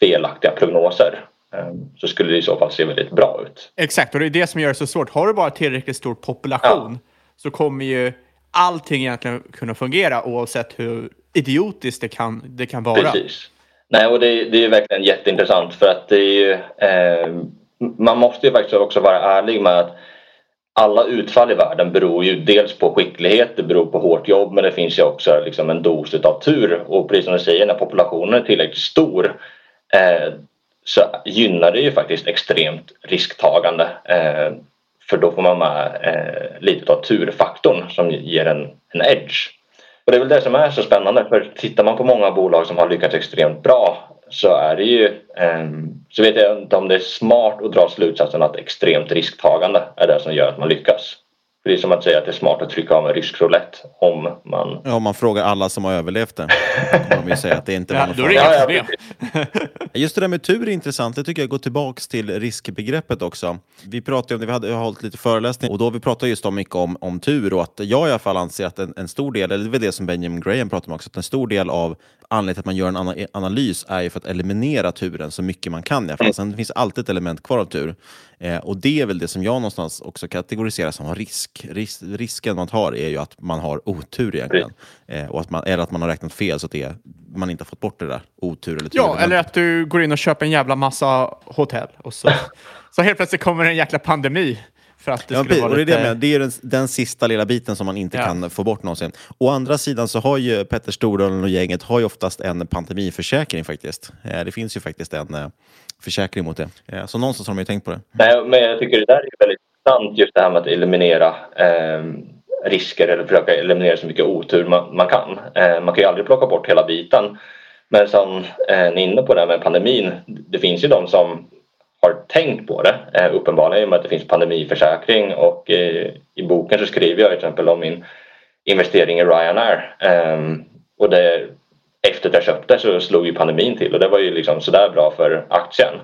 felaktiga prognoser ehm, så skulle det i så fall se väldigt bra ut. Exakt, och det är det som gör det så svårt. Har du bara tillräckligt stor population ja. så kommer ju allting egentligen kunna fungera oavsett hur idiotiskt det kan, det kan vara. Precis. Nej, och det, det är verkligen jätteintressant för att det är ju, eh, man måste ju faktiskt också vara ärlig med att alla utfall i världen beror ju dels på skicklighet, det beror på hårt jobb men det finns ju också liksom en dos av tur och precis som du säger när populationen är tillräckligt stor eh, så gynnar det ju faktiskt extremt risktagande eh, för då får man med eh, lite av turfaktorn som ger en, en edge. Och det är väl det som är så spännande för tittar man på många bolag som har lyckats extremt bra så är det ju eh, så vet jag inte om det är smart att dra slutsatsen att extremt risktagande är det som gör att man lyckas. För det är som att säga att det är smart att trycka av en rysk roulette om man... Ja, om man frågar alla som har överlevt det. Då kommer de ju säga att det inte var Ja, något då är det farligt. inga problem. Just det där med tur är intressant. Det tycker jag går tillbaks till riskbegreppet också. Vi pratade om det, vi hade hållit lite föreläsning och då vi pratade just om mycket om, om tur och att jag i alla fall anser att en, en stor del, eller det är väl det som Benjamin Graham pratade om också, att en stor del av anledningen till att man gör en ana, analys är ju för att eliminera turen så mycket man kan i alla fall. Sen det finns alltid ett element kvar av tur. Eh, och det är väl det som jag någonstans också kategoriserar som risk. Ris, risken man tar är ju att man har otur egentligen. Eh, och att man, eller att man har räknat fel så att det man inte har fått bort det där otur eller tur. Ja, eller att du går in och köper en jävla massa hotell och så, så helt plötsligt kommer en jäkla pandemi. För att det Ja, skulle vara och det lite... det är den, den sista lilla biten som man inte Ja. kan få bort någonsin. Å andra sidan så har ju Petter Stordalen och gänget har ju oftast en pandemiförsäkring faktiskt. Eh, Det finns ju faktiskt en eh, försäkring mot det. Eh, Så någonstans har de ju tänkt på det. Nej, men jag tycker det där är väldigt intressant just det här med att eliminera eh, risker eller försöka eliminera så mycket otur man, man kan. Eh, man kan ju aldrig plocka bort hela biten. Men som eh, ni är inne på det här med pandemin, det finns ju de som har tänkt på det eh, uppenbarligen i och med att det finns pandemiförsäkring och eh, i boken så skriver jag till exempel om min investering i Ryanair. Eh, och det, efter att jag köpte så slog ju pandemin till och det var ju liksom sådär bra för aktien.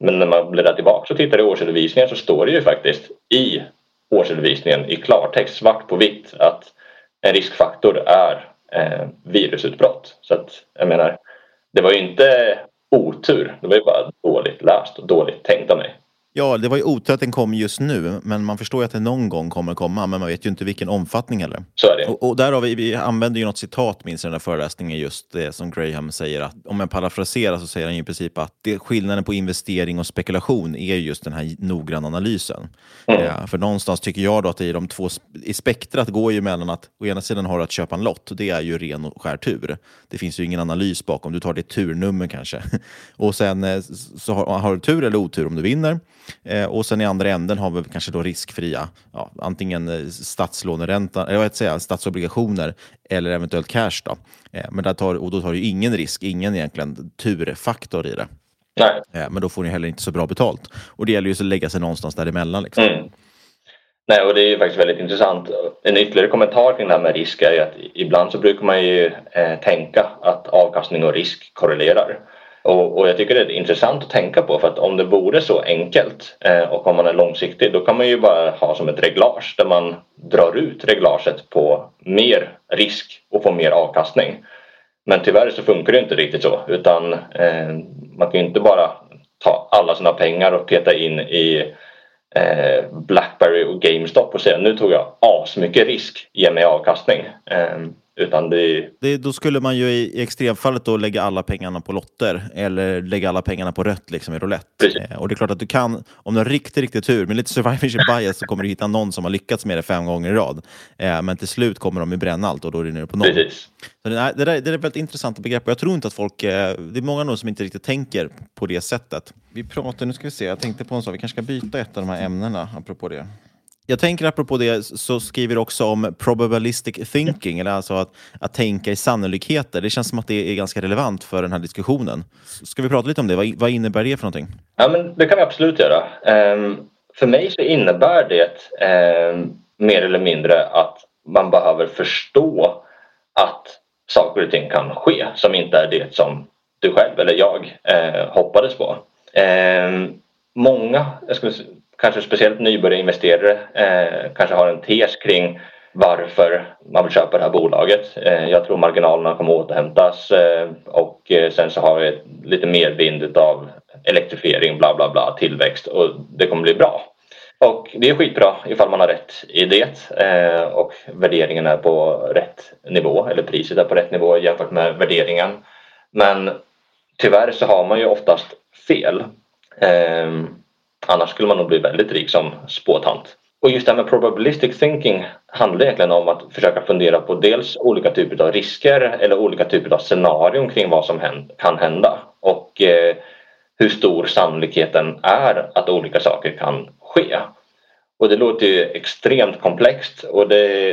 Men när man bläddrar tillbaka och tittar i årsredovisningen så står det ju faktiskt i årsredovisningen i klartext svart på vitt att en riskfaktor är eh, virusutbrott. Så att jag menar, det var ju inte otur, det var ju bara dåligt läst och dåligt tänkt av mig. Ja, det var ju otur att den kom just nu, men man förstår ju att den någon gång kommer komma, men man vet ju inte vilken omfattning heller. Så är det. Och, och där har vi, vi använder ju något citat, minns jag, i den där föreläsningen, just det som Graham säger, att om jag parafraserar så säger han ju i princip att det, skillnaden på investering och spekulation är just den här noggranna analysen. Ja, för någonstans tycker jag då att är de två, i spektrat går ju mellan att å ena sidan har du att köpa en lott, och det är ju ren och skär tur. Det finns ju ingen analys bakom, du tar ditt turnummer kanske. Och sen eh, så har, har du tur eller otur om du vinner. Eh, och sen i andra änden har vi kanske då riskfria, ja, antingen eh, statslåneränta, eller vad säga, statsobligationer eller eventuellt cash. Då. Eh, men där tar, och då tar du ingen risk, ingen egentligen turfaktor i det. Nej. Eh, men då får ni heller inte så bra betalt. Och det gäller ju att lägga sig någonstans däremellan. Liksom. Mm. Nej, och det är ju faktiskt väldigt intressant. En ytterligare kommentar kring det här med risk är ju att ibland så brukar man ju eh, tänka att avkastning och risk korrelerar. Och, och jag tycker det är intressant att tänka på för att om det vore så enkelt eh, och om man är långsiktig då kan man ju bara ha som ett reglage där man drar ut reglaget på mer risk och får mer avkastning. Men tyvärr så funkar det inte riktigt så utan eh, man kan ju inte bara ta alla sina pengar och peta in i eh, Blackberry och GameStop och säga nu tog jag asmycket risk, ge mig avkastning. Eh, utan det, Det, då skulle man ju i, i extremfallet då lägga alla pengarna på lotter eller lägga alla pengarna på rött liksom i roulette. Eh, och det är klart att du kan, om du har riktigt, riktigt tur, med lite survivorship bias så kommer du hitta någon som har lyckats med det fem gånger i rad. Eh, men till slut kommer de ju bränna allt och då är det nere på noll. Precis. Så det, är- det, där, är ett väldigt intressant begrepp och jag tror inte att folk, eh, det är många nog som inte riktigt tänker på det sättet. Vi pratar, nu ska vi se, jag tänkte på en sak, vi kanske ska byta ett av de här ämnena apropå det. Jag tänker apropå det så skriver du också om probabilistic thinking, eller alltså att, att tänka i sannolikheter. Det känns som att det är ganska relevant för den här diskussionen. Ska vi prata lite om det? Vad, vad innebär det för någonting? Ja, men det kan vi absolut göra. Um, för mig så innebär det um, mer eller mindre att man behöver förstå att saker och ting kan ske som inte är det som du själv eller jag eh, hoppades på. Eh, många, jag skulle, kanske speciellt nybörjarinvesterare, eh, kanske har en tes kring varför man vill köpa det här bolaget. Eh, jag tror marginalerna kommer återhämtas eh, och eh, sen så har vi lite mer vind av elektrifiering, bla bla bla, tillväxt och det kommer bli bra. Och det är skitbra ifall man har rätt i det eh, och värderingen är på rätt nivå eller priset är på rätt nivå jämfört med värderingen. Men tyvärr så har man ju oftast fel. Eh, Annars skulle man nog bli väldigt rik som spåtant. Och just det här med probabilistic thinking handlar egentligen om att försöka fundera på dels olika typer av risker eller olika typer av scenarion kring vad som kan hända och eh, hur stor sannolikheten är att olika saker kan ske. Och det låter ju extremt komplext och det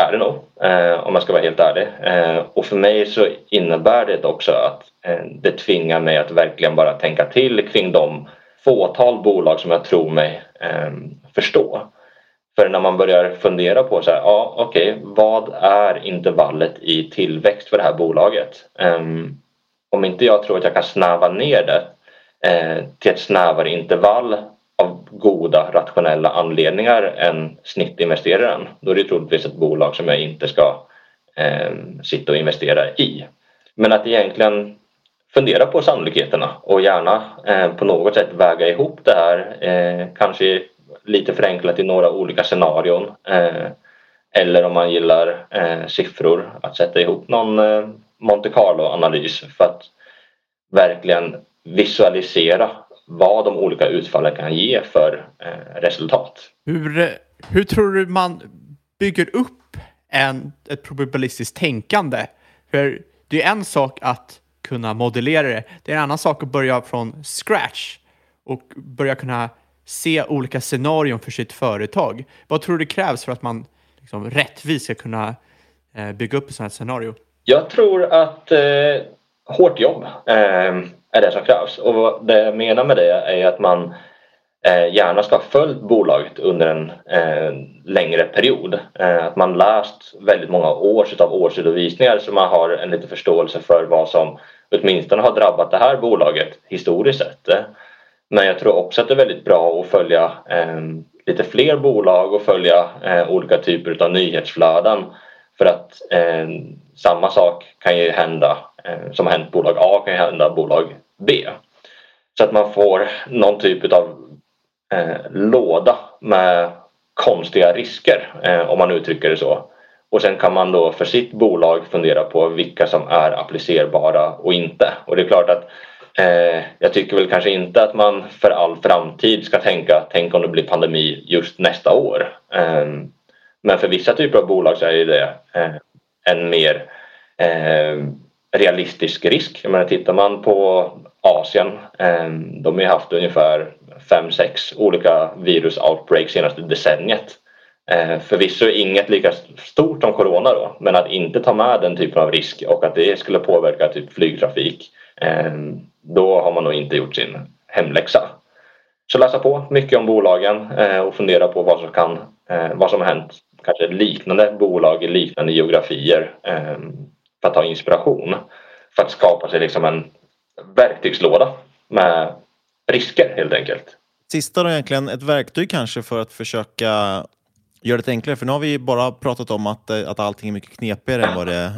är det nog eh, om man ska vara helt ärlig. Eh, och för mig så innebär det också att eh, det tvingar mig att verkligen bara tänka till kring de fåtal bolag som jag tror mig eh, förstå. För när man börjar fundera på så här, ja okej, okay, vad är intervallet i tillväxt för det här bolaget? Eh, om inte jag tror att jag kan snäva ner det eh, till ett snävare intervall av goda rationella anledningar än snittinvesteraren, då är det troligtvis ett bolag som jag inte ska eh, sitta och investera i. Men att egentligen fundera på sannolikheterna och gärna eh, på något sätt väga ihop det här, eh, kanske lite förenklat i några olika scenarion. Eh, eller om man gillar eh, siffror, att sätta ihop någon eh, Monte Carlo-analys för att verkligen visualisera vad de olika utfallen kan ge för eh, resultat. Hur, hur tror du man bygger upp en, ett probabilistiskt tänkande? För det är en sak att kunna modellera det. Det är en annan sak att börja från scratch och börja kunna se olika scenarion för sitt företag. Vad tror du det krävs för att man liksom, rättvist ska kunna eh, bygga upp ett sådant här scenario? Jag tror att eh, hårt jobb eh, är det som krävs. Och det jag menar med det är att man eh, Eh, gärna ska ha följt bolaget under en eh, längre period. Eh, att man läst väldigt många års av årsredovisningar så man har en liten förståelse för vad som åtminstone har drabbat det här bolaget historiskt sett. Men jag tror också att det är väldigt bra att följa eh, lite fler bolag och följa eh, olika typer av nyhetsflöden. För att eh, samma sak kan ju hända eh, som har hänt bolag A kan ju hända bolag B. Så att man får någon typ av eh, låda med konstiga risker eh, om man uttrycker det så. Och sen kan man då för sitt bolag fundera på vilka som är applicerbara och inte. Och det är klart att Eh, jag tycker väl kanske inte att man för all framtid ska tänka tänk om det blir pandemi just nästa år. Eh, men för vissa typer av bolag så är det eh, en mer eh, realistisk risk. Jag menar, tittar man på Asien, ehm, de har ju haft ungefär 5-6 olika virus-outbreaks senaste decenniet. Ehm, förvisso inget lika stort som corona då, men att inte ta med den typen av risk och att det skulle påverka typ flygtrafik ehm, då har man nog inte gjort sin hemläxa. Så läsa på mycket om bolagen eh, och fundera på vad som, kan, eh, vad som har hänt kanske liknande bolag i liknande geografier för att ta inspiration. För att skapa sig liksom en verktygslåda med risker helt enkelt. Sista då egentligen, ett verktyg kanske för att försöka göra det enklare. För nu har vi bara pratat om att, att allting är mycket knepigare än vad det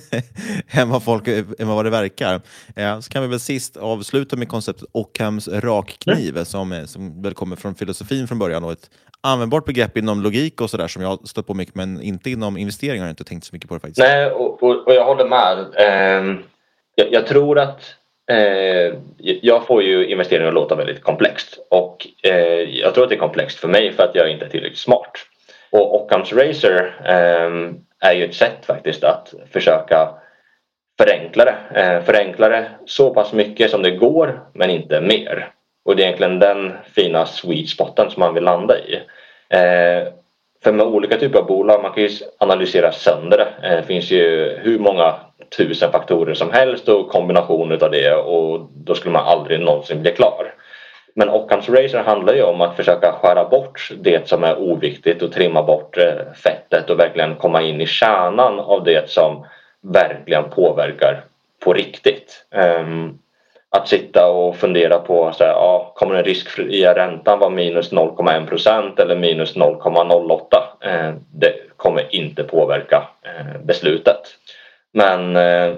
än, vad folk, än vad det verkar. Eh, så kan vi väl sist avsluta med konceptet Ockhams rakkniv mm. som, som väl kommer från filosofin från början och ett användbart begrepp inom logik och sådär som jag har stött på mycket men inte inom investeringar har jag inte tänkt så mycket på det faktiskt. Nej, och, och, och jag håller med. Eh, jag, jag, tror att eh, jag får ju investeringar att låta väldigt komplext och eh, jag tror att det är komplext för mig för att jag inte är tillräckligt smart. Och Ockhams Racer eh, är ju ett sätt faktiskt att försöka förenkla det. Eh, förenkla det så pass mycket som det går men inte mer. Och det är egentligen den fina sweet spoten som man vill landa i. Eh, för med olika typer av bolag, man kan ju analysera sönder det. Eh, det finns ju hur många tusen faktorer som helst och kombinationer av det och då skulle man aldrig någonsin bli klar. Men Ockhams Racer handlar ju om att försöka skära bort det som är oviktigt och trimma bort eh, fettet och verkligen komma in i kärnan av det som verkligen påverkar på riktigt. Um, att sitta och fundera på så här, ja, kommer den riskfria räntan vara minus 0,1 procent eller minus 0,08? Eh, det kommer inte påverka eh, beslutet. Men eh,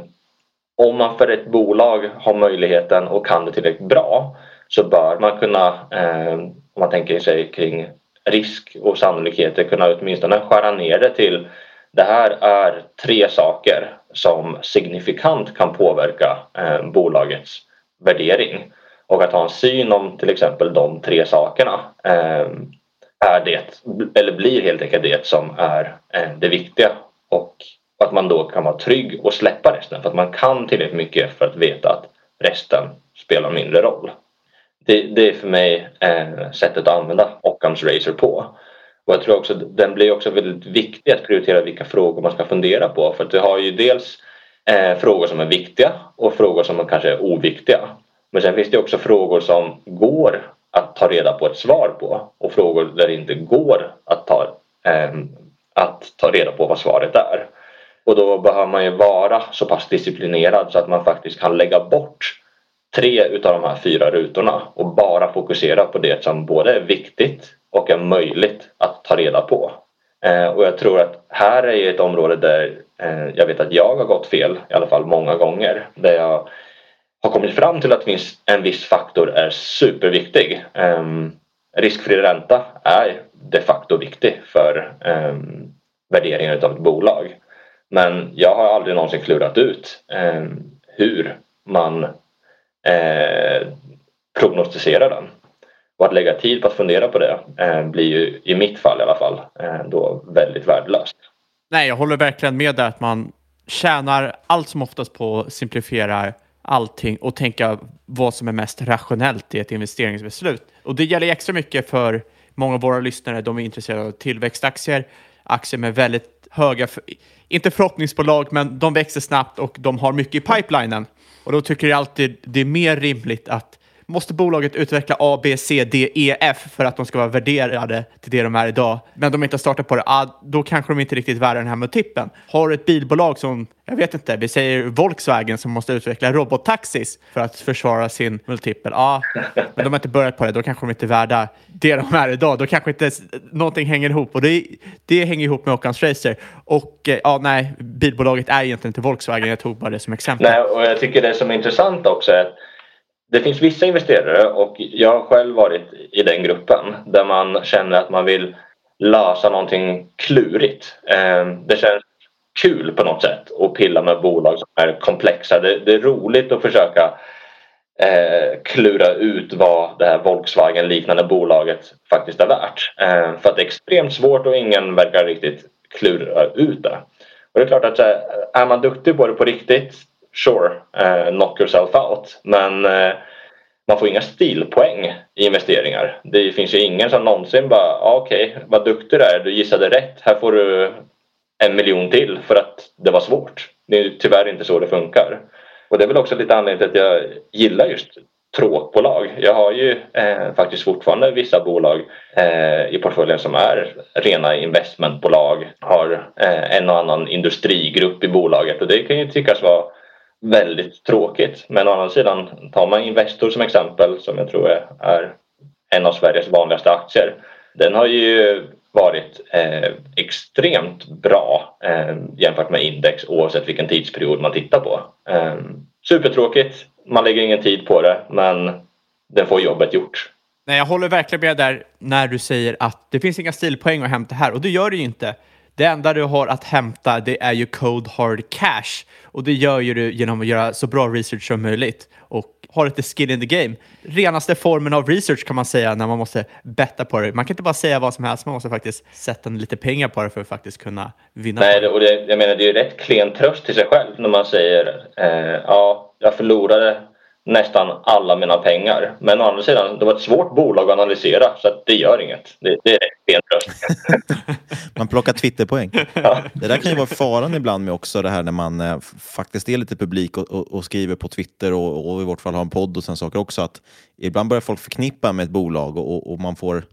om man för ett bolag har möjligheten och kan det tillräckligt bra så bör man kunna, eh, om man tänker sig kring risk och sannolikheter, kunna åtminstone skära ner det till det här är tre saker som signifikant kan påverka eh, bolagets värdering. och att ha en syn om till exempel de tre sakerna eh, är det, eller blir helt enkelt det som är eh, det viktiga och att man då kan vara trygg och släppa resten för att man kan tillräckligt mycket för att veta att resten spelar mindre roll. Det, det är för mig eh, sättet att använda Occams Razor på. Och jag tror också den blir också väldigt viktig att prioritera vilka frågor man ska fundera på för att du har ju dels eh, frågor som är viktiga och frågor som kanske är oviktiga. Men sen finns det också frågor som går att ta reda på ett svar på och frågor där det inte går att ta, eh, att ta reda på vad svaret är. Och då behöver man ju vara så pass disciplinerad så att man faktiskt kan lägga bort tre utav de här fyra rutorna och bara fokusera på det som både är viktigt och är möjligt att ta reda på. Eh, och jag tror att här är ju ett område där eh, jag vet att jag har gått fel i alla fall många gånger. Där jag har kommit fram till att en viss faktor är superviktig. Ehm, riskfri ränta är de facto viktig för ehm, um, värderingen av ett bolag. Men jag har aldrig någonsin klurat ut ehm, hur man eh, prognostiserar den. Och att lägga tid på att fundera på det eh, blir ju i mitt fall i alla fall eh, då väldigt värdelöst. Nej, jag håller verkligen med där att man tjänar allt som oftast på att simplifiera allting och tänka vad som är mest rationellt i ett investeringsbeslut. Och det gäller extra mycket för många av våra lyssnare. De är intresserade av tillväxtaktier, aktier med väldigt höga, inte förhoppningsbolag, men de växer snabbt och de har mycket i pipelinen. Och då tycker jag alltid det är mer rimligt att måste bolaget utveckla A, B, C, D, E, F för att de ska vara värderade till det de är idag. Men de inte har startat på det, ah, då kanske de inte riktigt är värda den här multipeln. Har du ett bilbolag som, jag vet inte, vi säger Volkswagen som måste utveckla robottaxis för att försvara sin multipel. Ja, ah, men de har inte börjat på det, då kanske de inte är värda det de är idag. Då kanske inte någonting hänger ihop och det, det hänger ihop med Occans Racer. Och eh, ja, ah, nej, bilbolaget är egentligen inte Volkswagen. Jag tog bara det som exempel. Nej, och jag tycker det som är intressant också är att det finns vissa investerare och jag har själv varit i den gruppen där man känner att man vill lösa någonting klurigt. Ehm, det känns kul på något sätt att pilla med bolag som är komplexa. Det, är roligt att försöka eh, klura ut vad det här Volkswagen-liknande bolaget faktiskt är värt. Ehm, för att det är extremt svårt och ingen verkar riktigt klura ut det. Och det är klart att är man duktig på det på riktigt sure, eh, knock yourself out. Men eh, man får inga stilpoäng i investeringar. Det finns ju ingen som någonsin bara, ah, okej, okay, vad duktig du är, du gissade rätt, här får du en miljon till för att det var svårt. Det är tyvärr inte så det funkar. Och det är väl också lite anledningen till att jag gillar just tråkbolag. Jag har ju eh, faktiskt fortfarande vissa bolag eh, i portföljen som är rena investmentbolag. Har eh, en och annan industrigrupp i bolaget och det kan ju tyckas vara väldigt tråkigt. Men å andra sidan, tar man Investor som exempel som jag tror är en av Sveriges vanligaste aktier. Den har ju varit eh, extremt bra eh, jämfört med index oavsett vilken tidsperiod man tittar på. Eh, supertråkigt, man lägger ingen tid på det men den får jobbet gjort. Nej, jag håller verkligen med där när du säger att det finns inga stilpoäng att hämta här och det gör det ju inte. Det enda du har att hämta det är ju Code Hard Cash och det gör ju du genom att göra så bra research som möjligt och ha lite skin in the game. Renaste formen av research kan man säga när man måste betta på det. Man kan inte bara säga vad som helst, man måste faktiskt sätta lite pengar på det för att faktiskt kunna vinna. Nej, och det, jag menar det är ju rätt klen tröst till sig själv när man säger eh, ja, jag förlorade nästan alla mina pengar. Men å andra sidan, det var ett svårt bolag att analysera så att det gör inget. Det, det är rent Man plockar Twitterpoäng. Ja. Det där kan ju vara faran ibland med också det här när man eh, faktiskt är lite publik och, och, och skriver på Twitter och, och, i vårt fall har en podd och sen saker också. att Ibland börjar folk förknippa med ett bolag och, och man får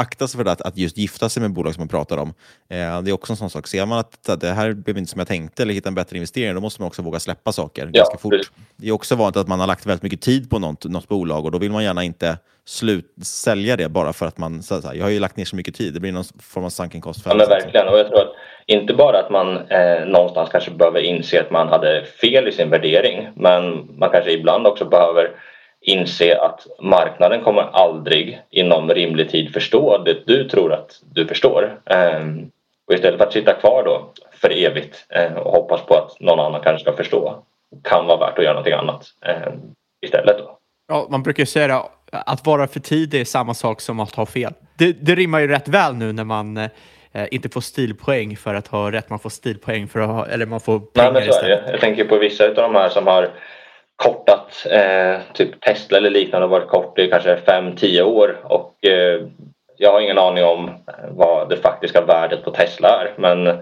akta sig för att, att just gifta sig med bolag som man pratar om. Eh, det är också en sån sak. Ser man att det här blev inte som jag tänkte eller hitta en bättre investering, då måste man också våga släppa saker ja, ganska fort. Det. det är också vanligt att man har lagt väldigt mycket tid på något, något bolag och då vill man gärna inte slut, sälja det bara för att man... Så här, jag har ju lagt ner så mycket tid, det blir någon form av sunken cost. Ja, men verkligen. Och jag tror att inte bara att man eh, någonstans kanske behöver inse att man hade fel i sin värdering, men man kanske ibland också behöver inse att marknaden kommer aldrig inom rimlig tid förstå det du tror att du förstår. Ehm, och istället för att sitta kvar då för evigt eh, och hoppas på att någon annan kanske ska förstå kan vara värt att göra någonting annat ehm, istället. Då. Ja, man brukar säga det, att vara för tidig är samma sak som att ha fel. Det, det rimmar ju rätt väl nu när man eh, inte får stilpoäng för att ha rätt, man får stilpoäng för att ha, eller man får pengar Nej, men så är det. Jag tänker på vissa av de här som har kortat, eh, typ Tesla eller liknande, har varit kort i kanske 5-10 år och eh, jag har ingen aning om eh, vad det faktiska värdet på Tesla är men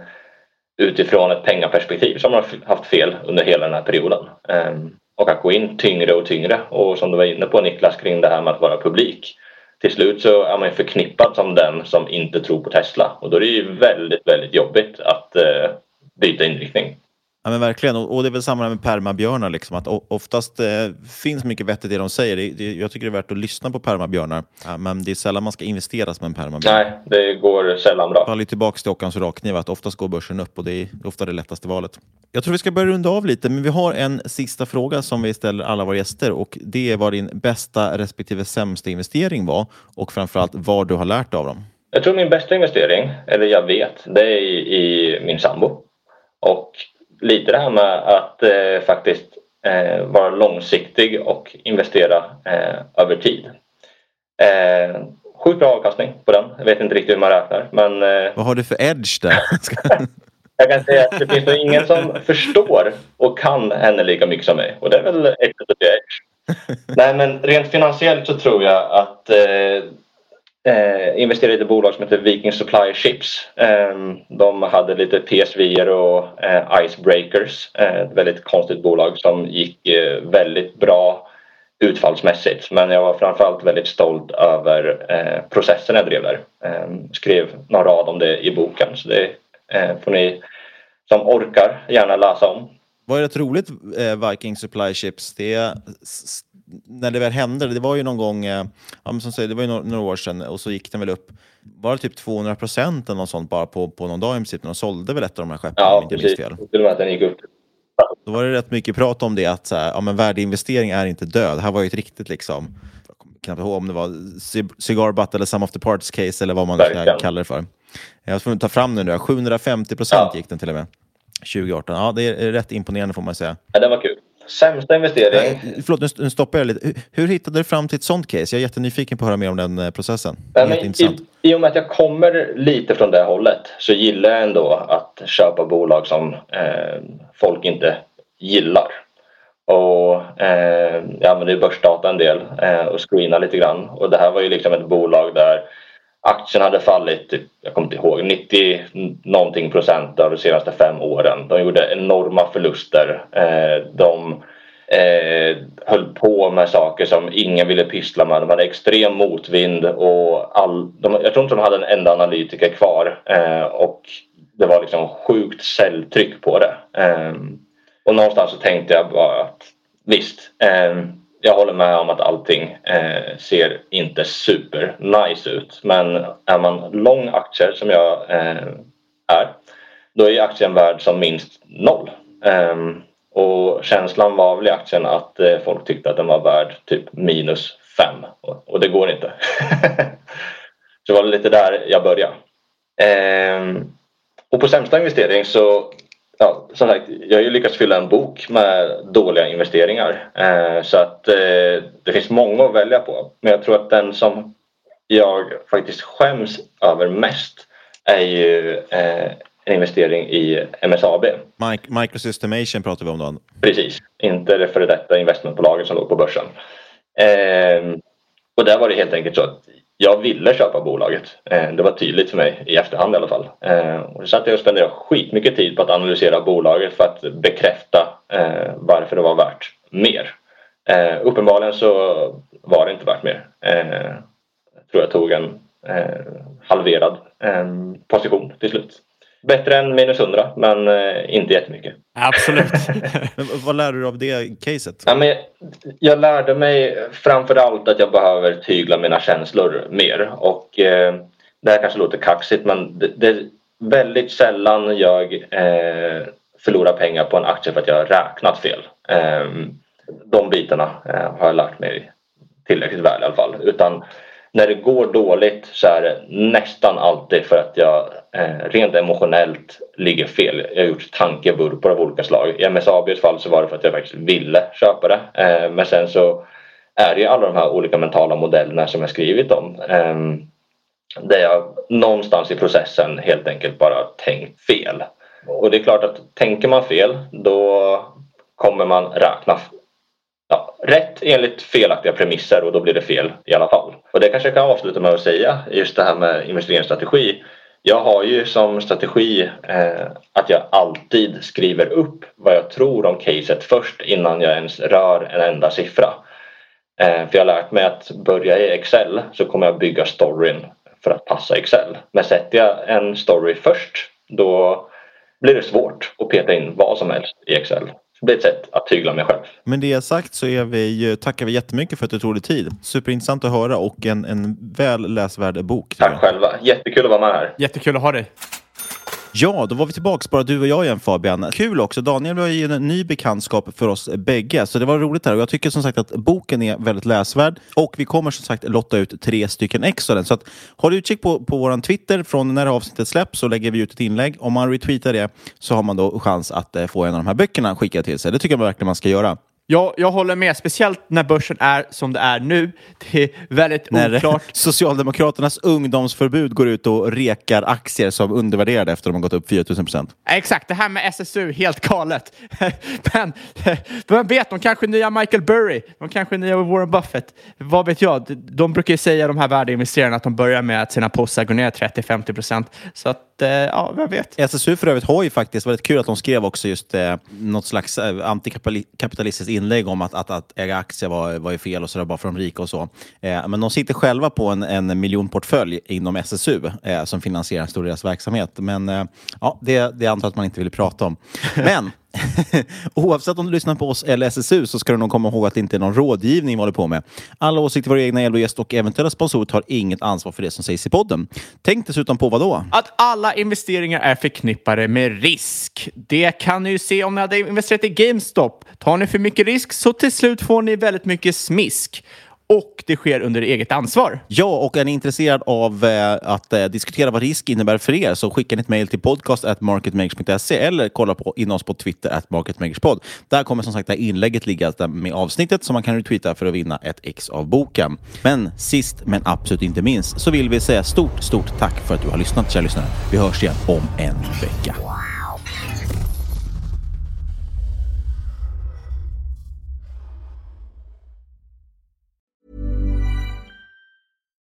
utifrån ett pengaperspektiv så har man haft fel under hela den här perioden. Eh, och att gå in tyngre och tyngre och som du var inne på Niklas kring det här med att vara publik. Till slut så är man förknippad som den som inte tror på Tesla och då är det ju väldigt, väldigt jobbigt att eh, byta inriktning. Ja men verkligen, och, och det är väl samma med permabjörnar. Liksom, att oftast eh, finns mycket vett i det de säger. Det, det, jag tycker det är värt att lyssna på permabjörnar. Ja, men det är sällan man ska investera som en permabjörn. Nej, det går sällan bra. Faller tillbaka till Ockans rakkniv, att oftast går börsen upp och det är ofta det lättaste valet. Jag tror vi ska börja runda av lite, men vi har en sista fråga som vi ställer alla våra gäster och det är vad din bästa respektive sämsta investering var och framförallt vad du har lärt av dem. Jag tror min bästa investering, eller jag vet, det är i, i min sambo. Och lite det här med att eh, faktiskt eh, vara långsiktig och investera eh, över tid. Eh, sjukt bra avkastning på den. Jag vet inte riktigt hur man räknar. Men, eh, Vad har du för edge där? jag kan säga att det finns nog ingen som förstår och kan henne lika mycket som mig. Och det är väl ett edge. Nej men rent finansiellt så tror jag att eh, investerade i ett bolag som heter Viking Supply Ships. Eh, de hade lite PSV och eh, Icebreakers. Eh, ett väldigt konstigt bolag som gick eh, väldigt bra utfallsmässigt. Men jag var framförallt väldigt stolt över eh, processen jag drev där. Ehm, skrev någon rad om det i boken. Så det eh, får ni som orkar gärna läsa om. Vad är rätt roligt, eh, Viking Supply Ships, det är när det väl hände, det var ju någon gång, eh, ja, som säger, det var ju några, några år sedan och så gick den väl upp, var det typ 200 procent eller något sånt bara på, på någon dag i princip när de sålde väl ett av de här skeppen? Ja, precis. Och med att den gick upp. Då var det rätt mycket prat om det att så här, ja, men värdeinvestering är inte död. Det här var ju ett riktigt liksom, jag kommer knappt ihåg om det var cigar butt eller some of the parts case eller vad man ska kalla det för. Jag var tvungen att ta fram den nu, 750 procent ja. gick den till och med. 2018. Ja, det är rätt imponerande får man säga. Ja, det var kul. Sämsta investering? Nej, förlåt, nu stoppar jag lite. Hur, hur, hittade du fram till ett sånt case? Jag är jättenyfiken på att höra mer om den eh, processen. Men, i, I och med att jag kommer lite från det hållet så gillar jag ändå att köpa bolag som eh, folk inte gillar. Och eh, jag använder ju börsdata en del eh, och screenar lite grann. Och det här var ju liksom ett bolag där aktien hade fallit, typ, jag kommer inte ihåg, 90 någonting procent av de senaste fem åren. De gjorde enorma förluster. Eh, de eh, höll på med saker som ingen ville pyssla med. De hade extrem motvind och all, de, jag tror inte de hade en enda analytiker kvar. Eh, och det var liksom sjukt säljtryck på det. Eh, och någonstans så tänkte jag bara att visst, eh, jag håller med om att allting eh, ser inte super nice ut. Men är man lång aktier som jag eh, är, då är aktien värd som minst noll. Eh, och känslan var väl i aktien att eh, folk tyckte att den var värd typ minus fem. Och, och det går inte. så det var lite där jag började. Ehm, och på sämsta investering så ja, som sagt, jag har ju lyckats fylla en bok med dåliga investeringar. Eh, så att eh, det finns många att välja på. Men jag tror att den som jag faktiskt skäms över mest är ju eh, en investering i MSAB. Microsystemation pratar vi om då? Precis, inte det före detta investmentbolaget som låg på börsen. Och där var det helt enkelt så att jag ville köpa bolaget. Eh, det var tydligt för mig i efterhand i alla fall. Eh, och så satt jag och spenderade skitmycket tid på att analysera bolaget för att bekräfta eh, varför det var värt mer. Uppenbarligen så var det inte värt mer. Jag tror jag tog en halverad position till slut. Bättre än minus 100 men eh, inte jättemycket. Absolut. vad lärde du av det caset? Ja, men jag lärde mig framförallt att jag behöver tygla mina känslor mer. Och eh, Det här kanske låter kaxigt men det, det är väldigt sällan jag eh, förlorar pengar på en aktie för att jag har räknat fel. Eh, de bitarna eh, har jag lärt mig tillräckligt väl i alla fall. Utan när det går dåligt så är det nästan alltid för att jag eh, rent emotionellt ligger fel. Jag har gjort tankevurpor av olika slag. I MSABs fall så var det för att jag faktiskt ville köpa det. Eh, men sen så är det ju alla de här olika mentala modellerna som jag skrivit om. Eh, där jag någonstans i processen helt enkelt bara tänkt fel. Och det är klart att tänker man fel då kommer man räkna rätt enligt felaktiga premisser och då blir det fel i alla fall. Och det kanske jag kan avsluta med att säga just det här med investeringsstrategi. Jag har ju som strategi eh, att jag alltid skriver upp vad jag tror om caset först innan jag ens rör en enda siffra. Eh, för jag har lärt mig att börja i Excel så kommer jag bygga storyn för att passa Excel. Men sätter jag en story först då blir det svårt att peta in vad som helst i Excel. Det blir ett sätt att tygla mig själv. Men det sagt så är vi, tackar vi jättemycket för att du tog dig tid. Superintressant att höra och en, en väl läsvärd bok. Tack själva. Jättekul att vara med här. Jättekul att ha dig. Ja, då var vi tillbaka, bara du och jag igen Fabian. Kul också, Daniel var ju en ny bekantskap för oss bägge, så det var roligt här. Och jag tycker som sagt att boken är väldigt läsvärd och vi kommer som sagt lotta ut tre stycken ex av den. Så att, håll utkik på, på vår Twitter från när avsnittet släpps så lägger vi ut ett inlägg. Om man retweetar det så har man då chans att eh, få en av de här böckerna skickad till sig. Det tycker jag verkligen man ska göra. Ja, jag håller med, speciellt när börsen är som det är nu. Det är väldigt när oklart. Socialdemokraternas ungdomsförbud går ut och rekar aktier som undervärderade efter att de har gått upp 4000 procent. Exakt, det här med SSU, helt galet. Men vem vet, de kanske nya Michael Burry, de kanske nya Warren Buffett. Vad vet jag? De brukar ju säga, de här värdeinvesterarna, att de börjar med att sina postar går ner 30-50 procent. Så att, eh, ja, vem vet? SSU för övrigt har ju faktiskt, väldigt kul att de skrev också just eh, något slags eh, antikapitalistiskt inlägg om att, att, att äga aktier var, var ju fel och så där, bara för de rika och så. Eh, men de sitter själva på en, en miljonportfölj inom SSU eh, som finansierar en stor del av deras verksamhet. Men eh, ja, det, det antar att man inte vill prata om. Men Oavsett om du lyssnar på oss eller SSU så ska du nog komma ihåg att det inte är någon rådgivning vi håller på med. Alla åsikter, våra egna gäst och eventuella sponsorer tar inget ansvar för det som sägs i podden. Tänk dessutom på vad då? Att alla investeringar är förknippade med risk. Det kan ni ju se om ni hade investerat i GameStop. Tar ni för mycket risk så till slut får ni väldigt mycket smisk och det sker under eget ansvar. Ja, och är ni intresserad av eh, att eh, diskutera vad risk innebär för er så skicka ett mejl till podcast.marketmakers.se eller kolla på, in oss på Twitter at marketmakerspod. Där kommer som sagt det här inlägget ligga med avsnittet som man kan retweeta för att vinna ett ex av boken. Men sist men absolut inte minst så vill vi säga stort, stort tack för att du har lyssnat, kära lyssnare. Vi hörs igen om en vecka.